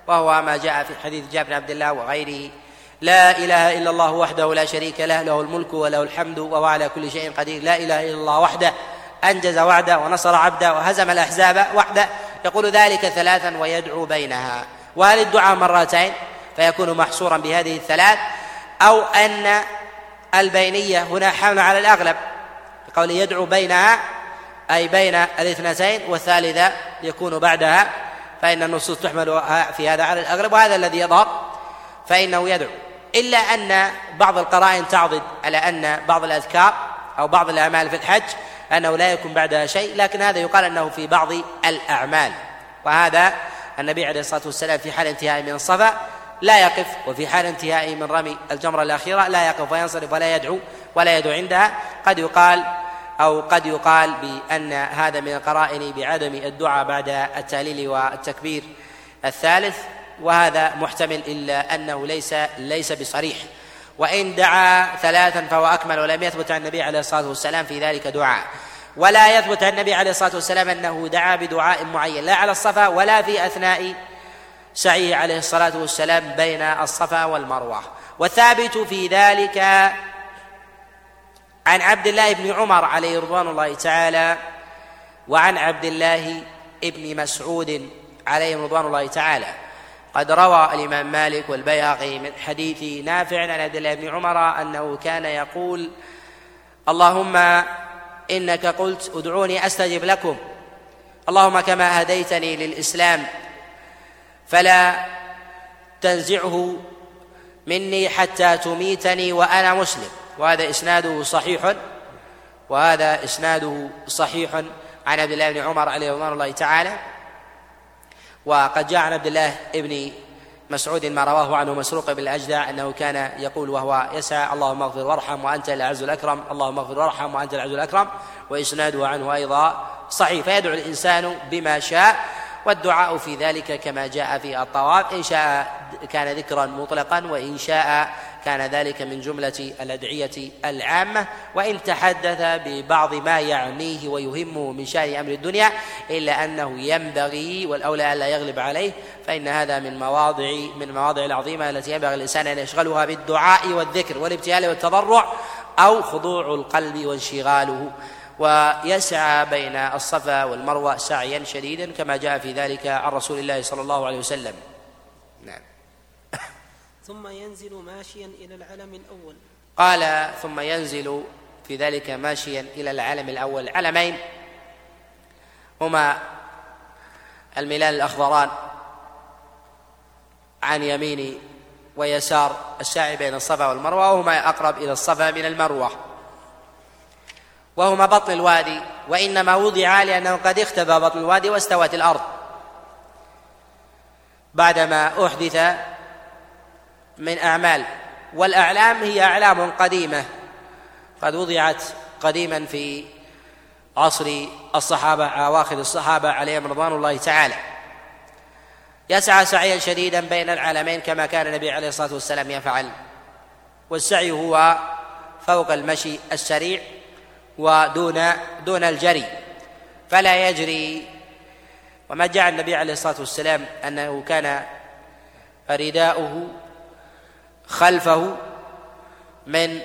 وهو ما جاء في حديث جابر بن عبد الله وغيره لا إله إلا الله وحده لا شريك له له الملك وله الحمد وهو على كل شيء قدير لا إله إلا الله وحده أنجز وعده ونصر عبده وهزم الأحزاب وحده يقول ذلك ثلاثا ويدعو بينها. وهل الدعاء مرتين فيكون محصورا بهذه الثلاث أو أن البينية هنا حمل على الأغلب بقول يدعو بينها أي بين الاثنتين والثالثة يكون بعدها فإن النصوص تحمل في هذا على الأغلب وهذا الذي يظهر فإنه يدعو. إلا أن بعض القرائن تعضد على أن بعض الأذكار أو بعض الأعمال في الحج أنه لا يكون بعدها شيء لكن هذا يقال أنه في بعض الأعمال. وهذا النبي عليه الصلاة والسلام في حال انتهائه من الصفا لا يقف. وفي حال انتهائه من رمي الجمرة الأخيرة لا يقف وينصرف ولا يدعو ولا يدعو عندها. قد يقال أو قد يقال بأن هذا من القرائن بعدم الدعاء بعد التهليل والتكبير الثالث وهذا محتمل إلا أنه ليس ليس بصريح. وإن دعا ثلاثا فهو أكمل ولم يثبت عن النبي عليه الصلاة والسلام في ذلك دعاء. ولا يثبت عن النبي عليه الصلاة والسلام أنه دعا بدعاء معين لا على الصفا ولا في أثناء سعيه عليه الصلاة والسلام بين الصفا والمروة. والثابت في ذلك عن عبد الله بن عمر عليه رضوان الله تعالى وعن عبد الله بن مسعود عليه رضوان الله تعالى. قد روى الإمام مالك والبيهقي من حديث نافع عن عبد الله بن عمر أنه كان يقول اللهم إنك قلت ادعوني أستجب لكم. اللهم كما هديتني للإسلام فلا تنزعه مني حتى تميتني وأنا مسلم. وهذا إسناده صحيح وهذا إسناده صحيح عن عبد الله بن عمر عليه رضوان الله تعالى. وقد جاء عن عبد الله بن مسعود ما رواه عنه مسروق بن الأجدع أنه كان يقول وهو يسعى اللهم اغفر وارحم وأنت الأعز الأكرم اللهم اغفر وارحم وأنت الأعز الأكرم. وإسناده عنه أيضا صحيح. فيدعو الإنسان بما شاء والدعاء في ذلك كما جاء في الطواف. إن شاء كان ذكرا مطلقا وإن شاء كان ذلك من جملة الأدعية العامة. وإن تحدث ببعض ما يعنيه ويهمه من شأن أمر الدنيا إلا أنه ينبغي والأولى ألا يغلب عليه فإن هذا من مواضع من المواضع العظيمة التي ينبغي الإنسان أن يشغلها بالدعاء والذكر والابتهال والتضرع أو خضوع القلب وانشغاله. ويسعى بين الصفا والمروة سعيا شديدا كما جاء في ذلك عن رسول الله صلى الله عليه وسلم. نعم. ثم ينزل ماشيا إلى العلم الأول. قال ثم ينزل في ذلك ماشيا إلى العلم الأول. علمين هما الملال الأخضران عن يمين ويسار الساعي بين الصفا والمروة وهما أقرب إلى الصفا من المروة. وهما بطن الوادي وإنما وضعا لأنه قد اختفى بطن الوادي واستوت الأرض. بعدما أحدث من أعمال والأعلام هي أعلام قديمة. قد وضعت قديما في عصر الصحابة أواخر الصحابة عليهم رضوان الله تعالى. يسعى سعيا شديدا بين العالمين كما كان النبي عليه الصلاة والسلام يفعل. والسعي هو فوق المشي السريع ودون دون الجري. فلا يجري. وما جاء النبي عليه الصلاة والسلام أنه كان رداؤه خلفه من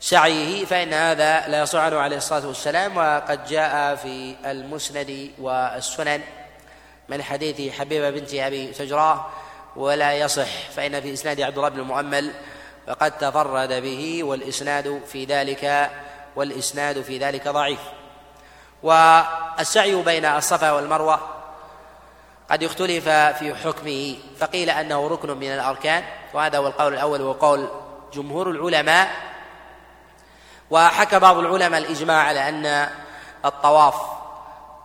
سعيه فإن هذا لا يصح عليه الصلاة والسلام. وقد جاء في المسند والسنن من حديث حبيبة بنت أبي تجراه ولا يصح فإن في إسناد عبد الله بن المؤمل وقد تفرد به والإسناد في ذلك والإسناد في ذلك ضعيف. والسعي بين الصفا والمروة قد اختلف في حكمه فقيل أنه ركن من الأركان وهذا هو القول الأول وقول جمهور العلماء. وحكى بعض العلماء الإجماع على أن الطواف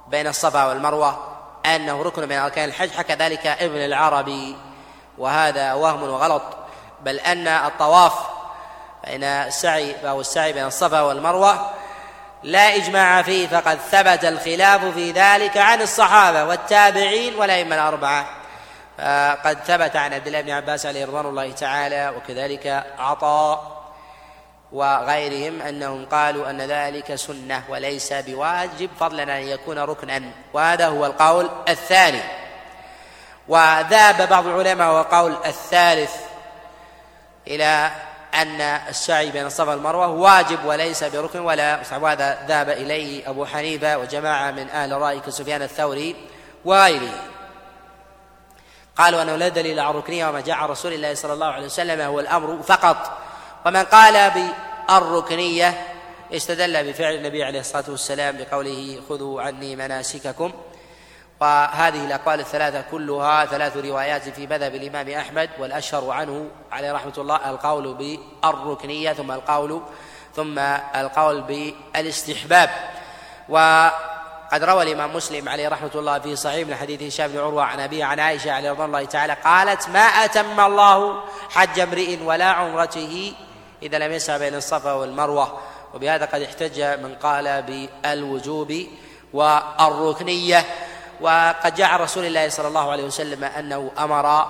بين الصفا والمروة أنه ركن من أركان الحج حكى ذلك ابن العربي وهذا وهم وغلط بل أن الطواف فإن السعي فهو السعي بين الصفا والمروة لا إجماع فيه فقد ثبت الخلاف في ذلك عن الصحابة والتابعين والأئمة الأربعة. قد ثبت عن عبد الله بن عباس عليه رضوان الله تعالى وكذلك عطاء وغيرهم أنهم قالوا أن ذلك سنة وليس بواجب فضلا أن يكون ركنا. وهذا هو القول الثاني. وذهب بعض العلماء وقول الثالث إلى أن السعي بين الصفا والمروة واجب وليس بركن ولا وهذا ذهب إليه أبو حنيفة وجماعة من أهل الرأي كسفيان الثوري وغيره. قالوا أنه لا دليل على الركنية وما جاء عن رسول الله صلى الله عليه وسلم هو الأمر فقط. ومن قال بالركنية استدل بفعل النبي عليه الصلاة والسلام بقوله خذوا عني مناسككم. وهذه الأقوال الثلاثة كلها ثلاث روايات في مذهب الإمام أحمد والأشهر عنه عليه رحمة الله القول بالركنية ثم القول ثم القول بالاستحباب. وقد روى الإمام مسلم عليه رحمة الله في صحيح من حديث هشام بن عروة عن أبيه عن عائشة عليه رضي الله تعالى قالت ما أتم الله حج امرئ ولا عمرته إذا لم يسعى بين الصفا والمروة. وبهذا قد احتج من قال بالوجوب والركنية. وقد جاء رسول الله صلى الله عليه وسلم أنه أمر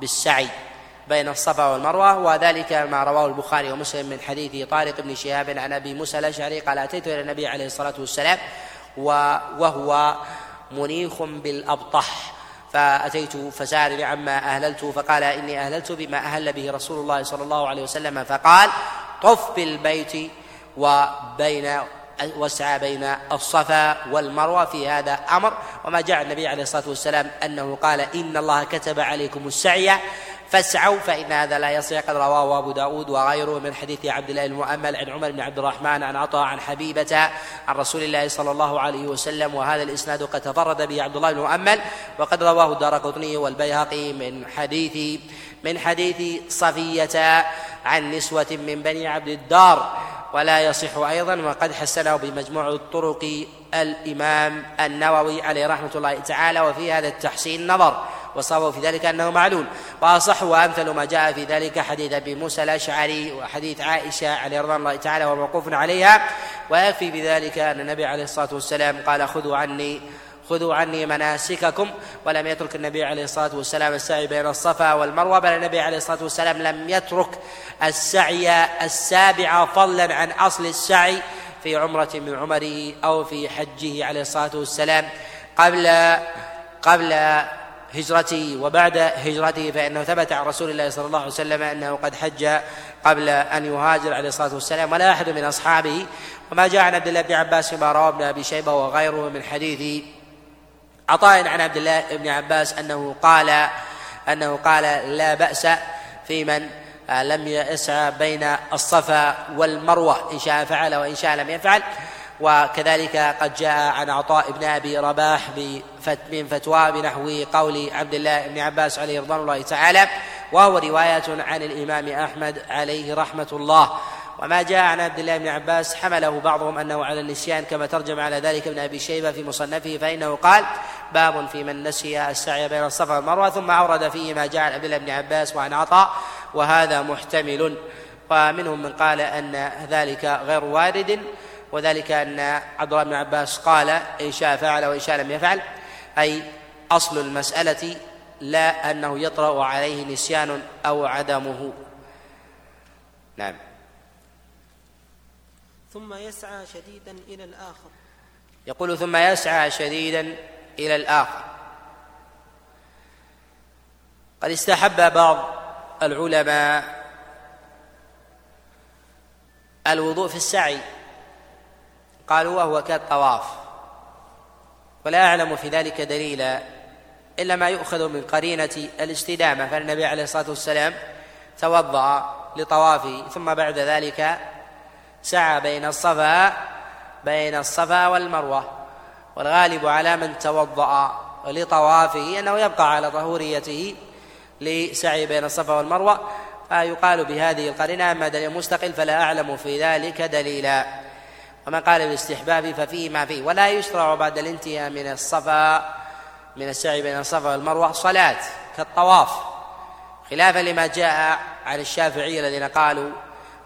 بالسعي بين الصفا والمروة وذلك ما رواه البخاري ومسلم من حديث طارق بن شهاب عن أبي موسى الأشعري قال أتيت إلى النبي عليه الصلاة والسلام وهو منيخ بالأبطح فأتيت فسالني عما أهللت فقال إني أهللت بما أهل به رسول الله صلى الله عليه وسلم فقال طف بالبيت وبين وسعى بين الصفا والمروة في هذا أمر وما جاء النبي عليه الصلاة والسلام أنه قال إن الله كتب عليكم السعي فاسعوا فإن هذا لا يصح قد رواه أبو داود وغيره من حديث عبد الله المؤمل عن عمر بن عبد الرحمن عن عطاء عن حبيبة عن رسول الله صلى الله عليه وسلم وهذا الإسناد قد تفرد به عبد الله المؤمل وقد رواه الدار والبيهقي من حديث من حديث صفية عن نسوة من بني عبد الدار ولا يصح أيضا وقد حسنه بمجموع الطرق الإمام النووي عليه رحمة الله تعالى وفي هذا التحسين نظر وصابوا في ذلك أنه معلول. وأصح وأمثل ما جاء في ذلك حديث أبي موسى الأشعري وحديث عائشة عليه رضوان الله تعالى وموقوف عليها. ويكفي بذلك أن النبي عليه الصلاة والسلام قال خذوا عني خذوا عني مناسككم. ولم يترك النبي عليه الصلاة والسلام السعي بين الصفا والمروة بل النبي عليه الصلاة والسلام لم يترك السعي السابع فضلا عن أصل السعي في عمرة من عمره أو في حجه عليه الصلاة والسلام. قبل قبل هجرته وبعد هجرته فإنه ثبت عن رسول الله صلى الله عليه وسلم أنه قد حج قبل أن يهاجر عليه الصلاة والسلام. ولا أحد من أصحابه. وما جاء عن عبد الله بن عباس فيما رواه ابن أبي شيبة وغيره من حديث عطاء عن عبد الله بن عباس أنه قال أنه قال لا بأس في من لم يسعى بين الصفا والمروة إن شاء فعل وإن شاء لم يفعل. وكذلك قد جاء عن عطاء بن أبي رباح من فتوى بنحو قول عبد الله بن عباس عليه رضوان الله تعالى وهو رواية عن الإمام أحمد عليه رحمة الله. وما جاء عن عبد الله بن عباس حمله بعضهم أنه على النسيان كما ترجم على ذلك ابن أبي شيبة في مصنفه فإنه قال باب في من نسي السعي بين الصفا والمروة ثم أورد فيه ما جاء عن عبد الله بن عباس وعن عطاء وهذا محتمل. ومنهم من قال أن ذلك غير وارد وذلك أن عبد الله بن عباس قال إن شاء فعل وإن شاء لم يفعل. أي أصل المسألة لا أنه يطرأ عليه نسيان أو عدمه. نعم. ثم يسعى شديدا إلى الآخر. يقول ثم يسعى شديدا إلى الآخر. قد استحب بعض العلماء الوضوء في السعي. قالوا وهو كالطواف. ولا أعلم في ذلك دليلا إلا ما يؤخذ من قرينة الاستدامة. فالنبي عليه الصلاة والسلام توضأ لطوافه ثم بعد ذلك سعى بين الصفا بين الصفا والمروة والغالب على من توضأ لطوافه أنه يبقى على طهوريته لسعي بين الصفا والمروة. فيقال بهذه القرينة أما دليل مستقل فلا أعلم في ذلك دليلا. ومن قال بالاستحباب ففيه ما فيه. ولا يشرع بعد الانتهاء من الصفا من السعي بين الصفا والمروة صلاة كالطواف خلافا لما جاء عن الشافعية الذين قالوا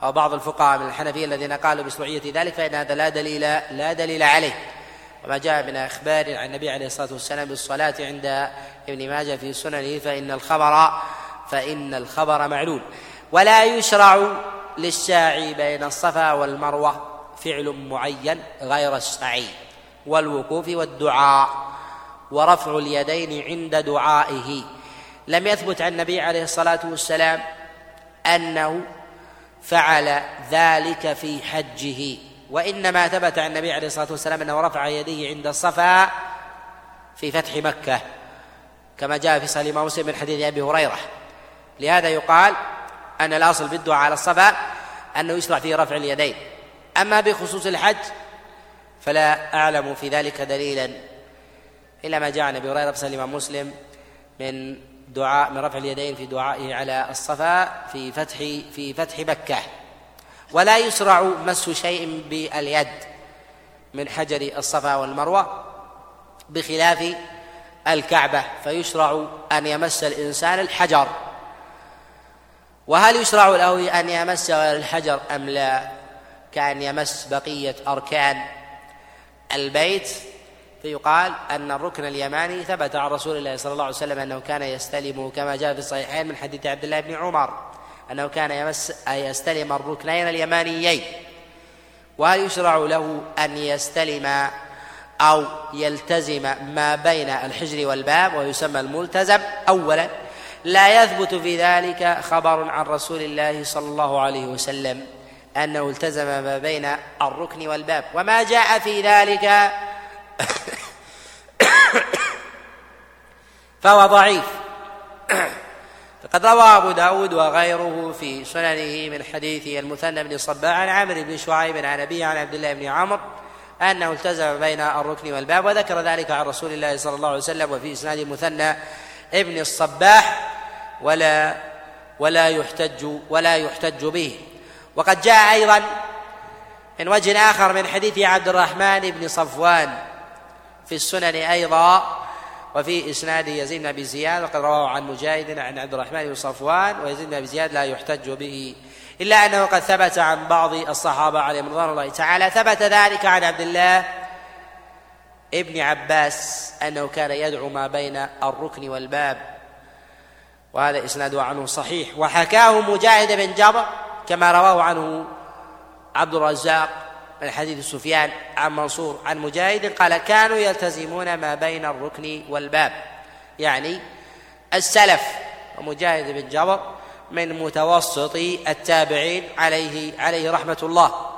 أو بعض الفقهاء من الحنفية الذين قالوا بمشروعية ذلك فإن هذا لا دليل لا دليل عليه. وما جاء من أخبار عن النبي عليه الصلاة والسلام بالصلاة عند ابن ماجه في سننه فإن الخبر فإن الخبر معلول. ولا يشرع للساعي بين الصفا والمروة فعل معين غير السعي والوقوف والدعاء ورفع اليدين عند دعائه. لم يثبت عن النبي عليه الصلاة والسلام أنه فعل ذلك في حجه. وإنما ثبت عن النبي عليه الصلاة والسلام أنه رفع يديه عند الصفا في فتح مكة كما جاء في صحيح مسلم من حديث أبي هريرة. لهذا يقال أن الأصل في الدعاء على الصفا أنه يشرع فيه رفع اليدين. أما بخصوص الحج فلا أعلم في ذلك دليلا. إلا ما جاء عن أبي هريرة في الإمام مسلم من دعاء من رفع اليدين في دعائه على الصفا في فتح في فتح مكة. ولا يشرع مس شيء باليد من حجر الصفا والمروة بخلاف الكعبة فيشرع أن يمس الإنسان الحجر. وهل يشرع له أن يمس الحجر أم لا؟ كأن يمس بقية أركان البيت. فيقال أن الركن اليماني ثبت عن رسول الله صلى الله عليه وسلم أنه كان يستلم كما جاء في الصحيحين من حديث عبد الله بن عمر أنه كان يمس يستلم الركنين اليمانيين. وهل يشرع له أن يستلم أو يلتزم ما بين الحجر والباب ويسمى الملتزم؟ أولا لا يثبت في ذلك خبر عن رسول الله صلى الله عليه وسلم أنه التزم ما بين الركن والباب. وما جاء في ذلك فهو ضعيف. فقد روى أبو داود وغيره في سننه من حديث المثنى بن صباح عن عامر بن شعيب عن أبيه عن عبد الله بن عمرو أنه التزم بين الركن والباب وذكر ذلك عن رسول الله صلى الله عليه وسلم وفي إسناد المثنى ابن الصباح ولا ولا يحتج ولا يحتج به. وقد جاء أيضا من وجه آخر من حديث عبد الرحمن بن صفوان في السنن أيضا وفي إسناد يزيد بن أبي زياد وقد رواه عن مجاهد عن عبد الرحمن بن صفوان ويزيد بن أبي زياد لا يحتج به إلا أنه قد ثبت عن بعض الصحابة عليهم رضوان الله تعالى. ثبت ذلك عن عبد الله ابن عباس أنه كان يدعو ما بين الركن والباب وهذا إسناده عنه صحيح. وحكاه مجاهد بن جبر كما رواه عنه عبد الرزاق من حديث سفيان عن منصور عن مجاهد قال كانوا يلتزمون ما بين الركن والباب. يعني السلف ومجاهد بن جبر من متوسط التابعين عليه عليه رحمة الله.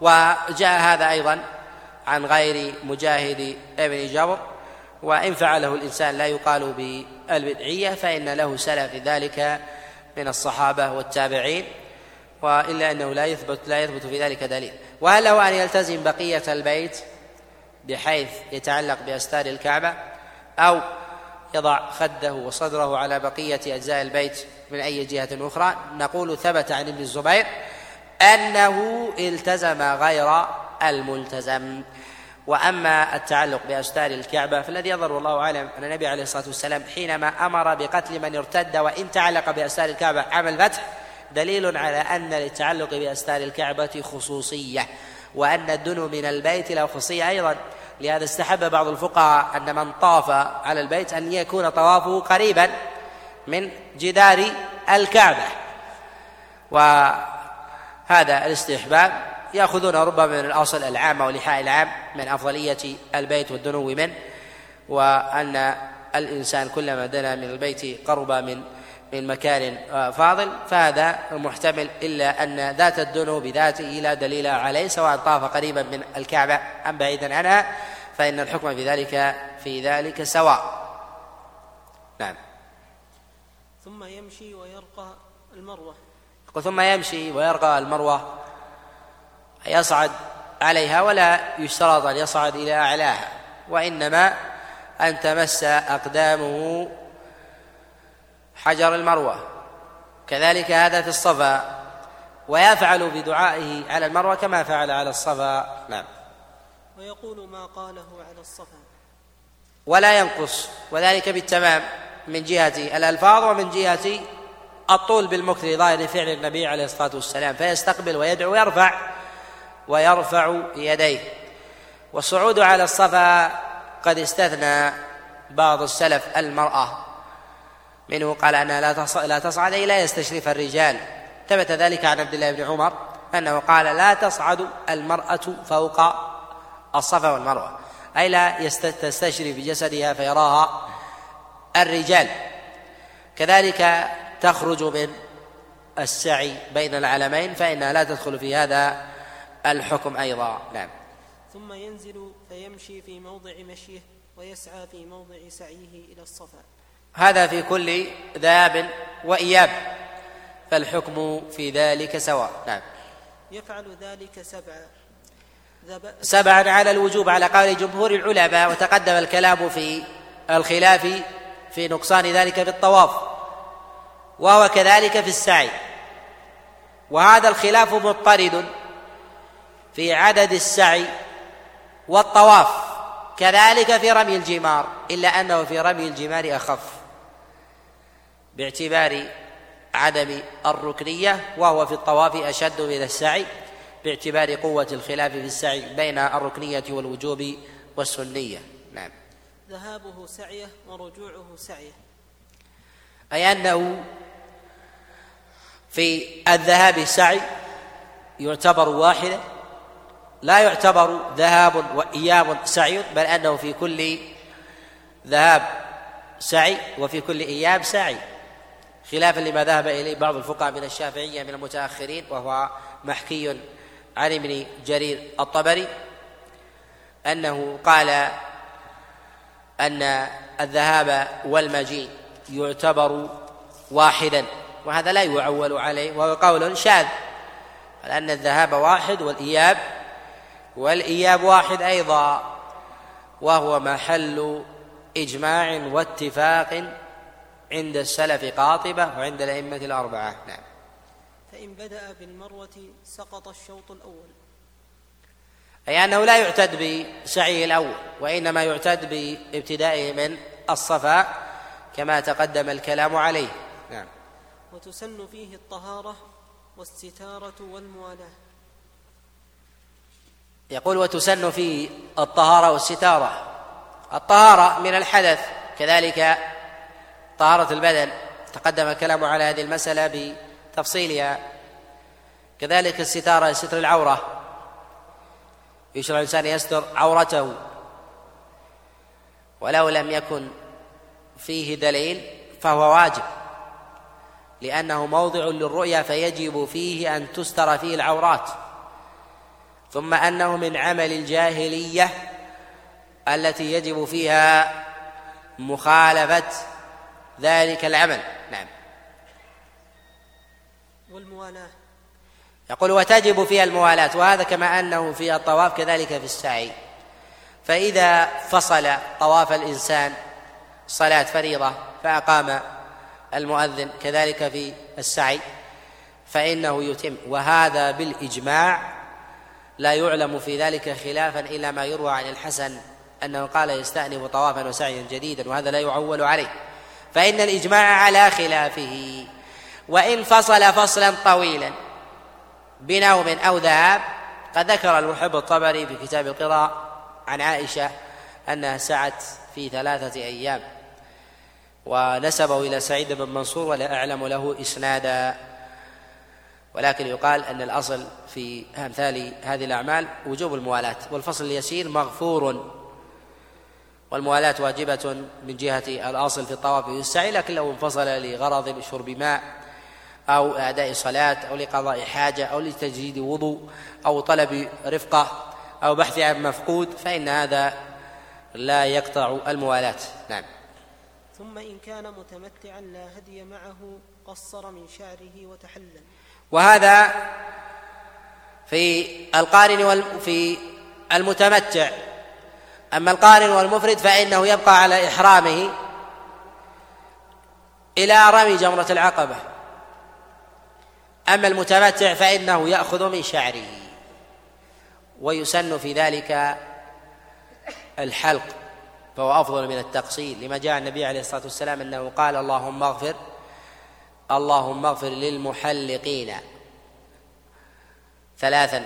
وجاء هذا أيضا عن غير مجاهد ابن جبر. وإن فعله الإنسان لا يقال بالبدعية فإن له سلف ذلك من الصحابة والتابعين. والا أنه لا يثبت لا يثبت في ذلك دليل. وهل له ان يلتزم بقية البيت بحيث يتعلق بأستار الكعبة أو يضع خده وصدره على بقية أجزاء البيت من أي جهة أخرى. نقول ثبت عن ابن الزبير أنه التزم غير الملتزم. وأما التعلق بأستار الكعبة فالذي يظهر والله أعلم أن النبي عليه الصلاة والسلام حينما أمر بقتل من ارتد وإن تعلق بأستار الكعبة عام الفتح دليل على أن للتعلق بأستار الكعبة خصوصية وأن الدنو من البيت له خصوصيه أيضا. لهذا استحب بعض الفقهاء أن من طاف على البيت أن يكون طوافه قريبا من جدار الكعبة. وهذا الاستحباب يأخذون ربما من الأصل العام والإيحاء العام من أفضلية البيت والدنو منه وأن الإنسان كلما دنا من البيت قرب من من مكان فاضل فهذا محتمل إلا أن ذات الدنو بذاته لا دليل عليه سواء طاف قريبا من الكعبة أم بعيدا عنها فإن الحكم في ذلك في ذلك سواء. نعم. ثم يمشي ويرقى المروة. ثم يمشي ويرقى المروة. يصعد عليها ولا يشترط أن يصعد إلى أعلاها وإنما أن تمس أقدامه حجر المروة. كذلك هذا في الصفا. ويفعل بدعائه على المروة كما فعل على الصفا. نعم. ويقول ما قاله على الصفا. ولا ينقص. وذلك بالتمام من جهة الألفاظ ومن جهة الطول بالمكث ظاهر فعل النبي عليه الصلاة والسلام. فيستقبل ويدعو ويرفع ويرفع يديه. والصعود على الصفا قد استثنى بعض السلف المرأة. منه قال انها لا لا تصعد أي لا يستشرف الرجال. ثبت ذلك عن عبد الله بن عمر أنه قال لا تصعد المرأة فوق الصفا والمروة أي لا تستشرف بجسدها فيراها الرجال. كذلك تخرج من السعي بين العلمين فانها لا تدخل في هذا الحكم أيضا. نعم. ثم ينزل فيمشي في موضع مشيه ويسعى في موضع سعيه إلى الصفا. هذا في كل ذهاب وإياب فالحكم في ذلك سواء. نعم. يفعل ذلك سبعا سبعا على الوجوب على قول جمهور العلماء وتقدم الكلام في الخلاف في نقصان ذلك في الطواف وهو كذلك في السعي. وهذا الخلاف مضطرد في عدد السعي والطواف كذلك في رمي الجمار إلا أنه في رمي الجمار أخف. باعتبار عدم الركنية وهو في الطواف أشد من السعي باعتبار قوة الخلاف في السعي بين الركنية والوجوب والسنية. نعم. ذهابه سعيه ورجوعه سعيه. أي أنه في الذهاب سعي يعتبر واحدا لا يعتبر ذهاب وإياب سعي بل أنه في كل ذهاب سعي وفي كل إياب سعي. خلافا لما ذهب إليه بعض الفقهاء من الشافعية من المتأخرين وهو محكي عن ابن جرير الطبري أنه قال أن الذهاب والمجيء يعتبر واحدا وهذا لا يعول عليه وهو قول شاذ لأن الذهاب واحد والإياب والإياب واحد أيضا وهو محل إجماع واتفاق عند السلف قاطبة وعند الأئمة الأربعة. نعم. فإن بدأ بالمروة سقط الشوط الأول. أي أنه لا يعتد بسعيه الأول وإنما يعتد بابتدائه من الصفا كما تقدم الكلام عليه. نعم. وتسن فيه الطهارة والستارة والموالاة. يقول وتسن فيه الطهارة والستارة. الطهارة من الحدث كذلك طهارة البدن. تقدم الكلام على هذه المسألة بتفصيلها. كذلك الستارة ستر العورة. يشرع الإنسان يستر عورته. ولو لم يكن فيه دليل فهو واجب. لأنه موضع للرؤيا فيجب فيه أن تستر فيه العورات. ثم أنه من عمل الجاهلية التي يجب فيها مخالفة ذلك العمل. نعم. والموالاة. يقول وتجب فيها الموالاة وهذا كما أنه في الطواف كذلك في السعي. فإذا فصل طواف الإنسان صلاة فريضة فأقام المؤذن كذلك في السعي فإنه يتم. وهذا بالإجماع لا يعلم في ذلك خلافا إلا ما يروى عن الحسن أنه قال يستأنف طوافا وسعيا جديدا وهذا لا يعول عليه. فإن الإجماع على خلافه وإن فصل فصلا طويلا بنوم أو ذهاب قد ذكر المحب الطبري في كتاب القراء عن عائشة أنها سعت في ثلاثة أيام ونسبه إلى سعيد بن منصور ولا أعلم له إسنادا. ولكن يقال أن الأصل في أمثال هذه الأعمال وجوب الموالاة والفصل اليسير مغفور. والموالاة واجبة من جهة الأصل في الطواف والسعي لكن لو انفصل لغرض شرب ماء أو أداء صلاة أو لقضاء حاجة أو لتجديد وضوء أو طلب رفقة أو بحث عن مفقود فإن هذا لا يقطع الموالاة. نعم. ثم إن كان متمتعا لا هدي معه قصر من شعره وتحلل. وهذا في القارن في المتمتع. أما القارن والمفرد فإنه يبقى على إحرامه إلى رمي جمرة العقبة. أما المتمتع فإنه يأخذ من شعره ويسن في ذلك الحلق فهو أفضل من التقصير لما جاء النبي عليه الصلاة والسلام أنه قال اللهم اغفر اللهم اغفر للمحلقين ثلاثا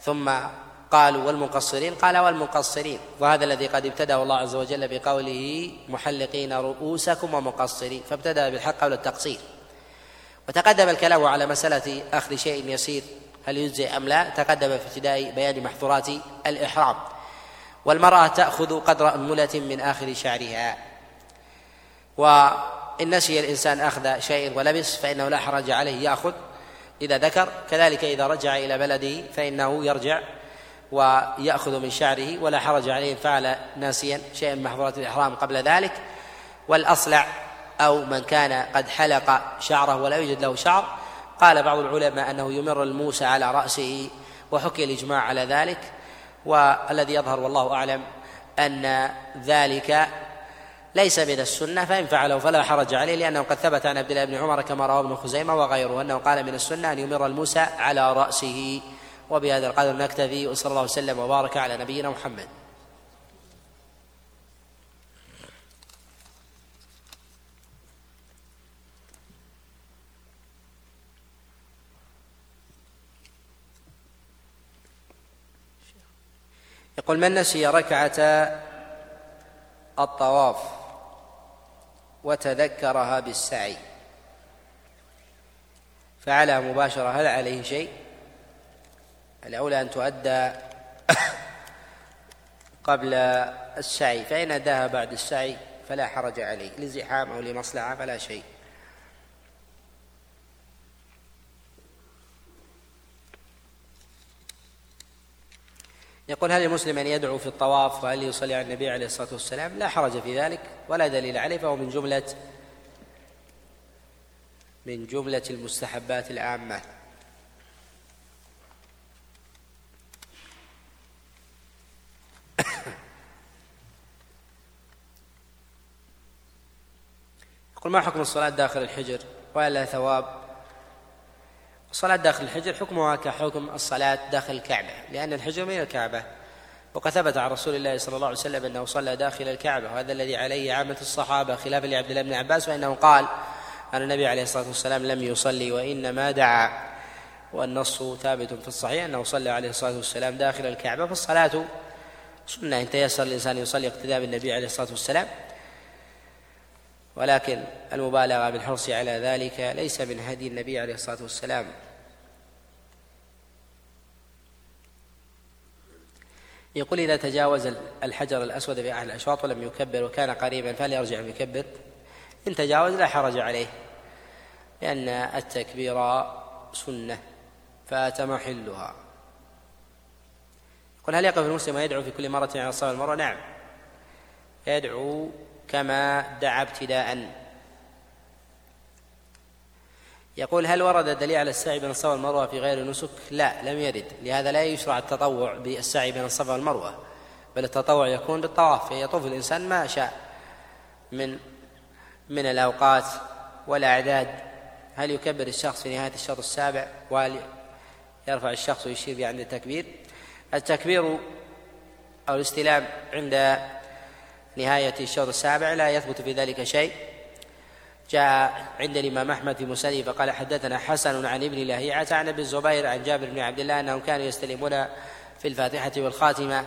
ثم قالوا والمقصرين قال والمقصرين. وهذا الذي قد ابتدأ الله عز وجل بقوله محلقين رؤوسكم ومقصرين. فابتدأ بالحق قبل التقصير. وتقدم الكلام على مسألة أخذ شيء يسير هل يجزي أم لا؟ تقدم في ابتداء بيان محظورات الإحرام. والمرأة تأخذ قدر أنملة من آخر شعرها. وإن نسي الإنسان أخذ شيء ولبس فإنه لا حرج عليه يأخذ. إذا ذكر كذلك إذا رجع إلى بلده فإنه يرجع ويأخذ من شعره ولا حرج عليه إن فعل ناسيا شيئا من محظورات الإحرام قبل ذلك. والأصلع أو من كان قد حلق شعره ولا يوجد له شعر. قال بعض العلماء أنه يمر الموسى على رأسه وحكي الإجماع على ذلك. والذي يظهر والله أعلم أن ذلك ليس من السنة فإن فعله فلا حرج عليه لأنه قد ثبت عن عبد الله بن عمر كما رواه ابن خزيمة وغيره أنه قال من السنة أن يمر الموسى على رأسه. وبهذا القدر نكتفي وصلى الله وسلم وبارك على نبينا محمد يقول من نسي ركعة الطواف وتذكرها بالسعي فعلها مباشرة هل عليه شيء؟ الأولى أن تؤدى قبل السعي فإن أداها بعد السعي فلا حرج عليه لزحام أو لمصلحة فلا شيء. يقول هل المسلم أن يدعو في الطواف وهل يصلي على النبي عليه الصلاة والسلام؟ لا حرج في ذلك ولا دليل عليه فهو من جملة من جملة المستحبات العامة. يقول ما حكم الصلاة داخل الحجر ولا ثواب؟ الصلاة داخل الحجر حكمها كحكم الصلاة داخل الكعبة لأن الحجر من الكعبة. وقد ثبت عن رسول الله صلى الله عليه وسلم أنه صلى داخل الكعبة وهذا الذي عليه عامة الصحابة خلافا لعبد الله بن عباس فإنه قال أن النبي عليه الصلاة والسلام لم يصلي وإنما دعا والنص ثابت في الصحيح أنه صلى عليه الصلاة والسلام داخل الكعبة فالصلاة سنة. إن تيسر الإنسان يصلي اقتداء بالنبي عليه الصلاة والسلام ولكن المبالغة بالحرص على ذلك ليس من هدي النبي عليه الصلاة والسلام يقول إذا تجاوز الحجر الأسود في أحد الأشواط ولم يكبر وكان قريبا فهل يرجع ويكبر؟ إن تجاوز لا حرج عليه لأن التكبير سنة فات محلها يقول هل يقف المسلم ويدعو في كل مرة على الصلاة والمروة؟ نعم يدعو كما دعا ابتداء يقول هل ورد دليل على السعي بين الصفا والمروة في غير النسك؟ لا لم يرد، لهذا لا يشرع التطوع بالسعي بين الصفا والمروة، بل التطوع يكون بالطواف فيطوف الإنسان ما شاء من من الأوقات والأعداد هل يكبر الشخص في نهاية الشوط السابع وهل يرفع الشخص ويشير به عند التكبير؟ التكبير أو الاستلام عند نهاية الشوط السابع لا يثبت في ذلك شيء. جاء عند الإمام أحمد في مسنده فقال حدثنا حسن عن ابن لهيعة عن ابن الزبير عن جابر بن عبد الله أنهم كانوا يستلمون في الفاتحة والخاتمة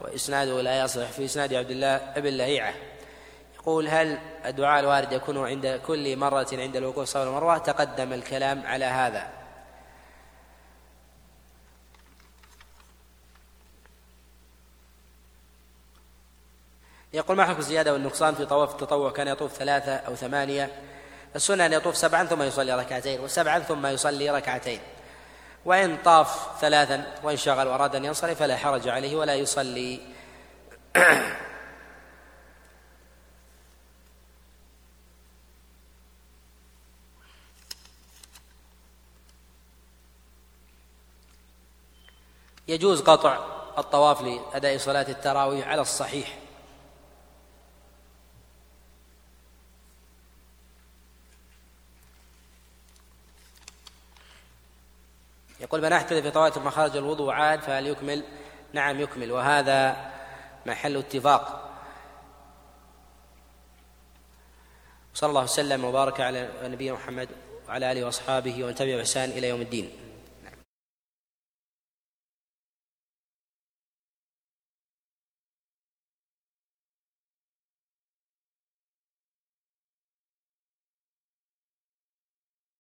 وإسناده لا يصح في إسناد عبد الله ابن لهيعة يقول هل الدعاء الوارد يكون عند كل مرة عند الوقوف صلى المروة؟ تقدم الكلام على هذا. يقول ما حكم الزيادة والنقصان في طواف التطوع؟ كان يطوف ثلاثة أو ثمانية. السنة أن يطوف سبعا ثم يصلي ركعتين وسبعا ثم يصلي ركعتين. وإن طاف ثلاثا وانشغل وأراد أن ينصرف فلا حرج عليه ولا يصلي. يجوز قطع الطواف لأداء صلاة التراويح على الصحيح. يقول من أحدث في طوائف مخارج الوضوء عاد فهل يكمل؟ نعم يكمل. وهذا محل اتفاق. صلى الله وسلم وبارك على نبينا محمد وعلى آله وأصحابه ومن تبع باحسان إلى يوم الدين.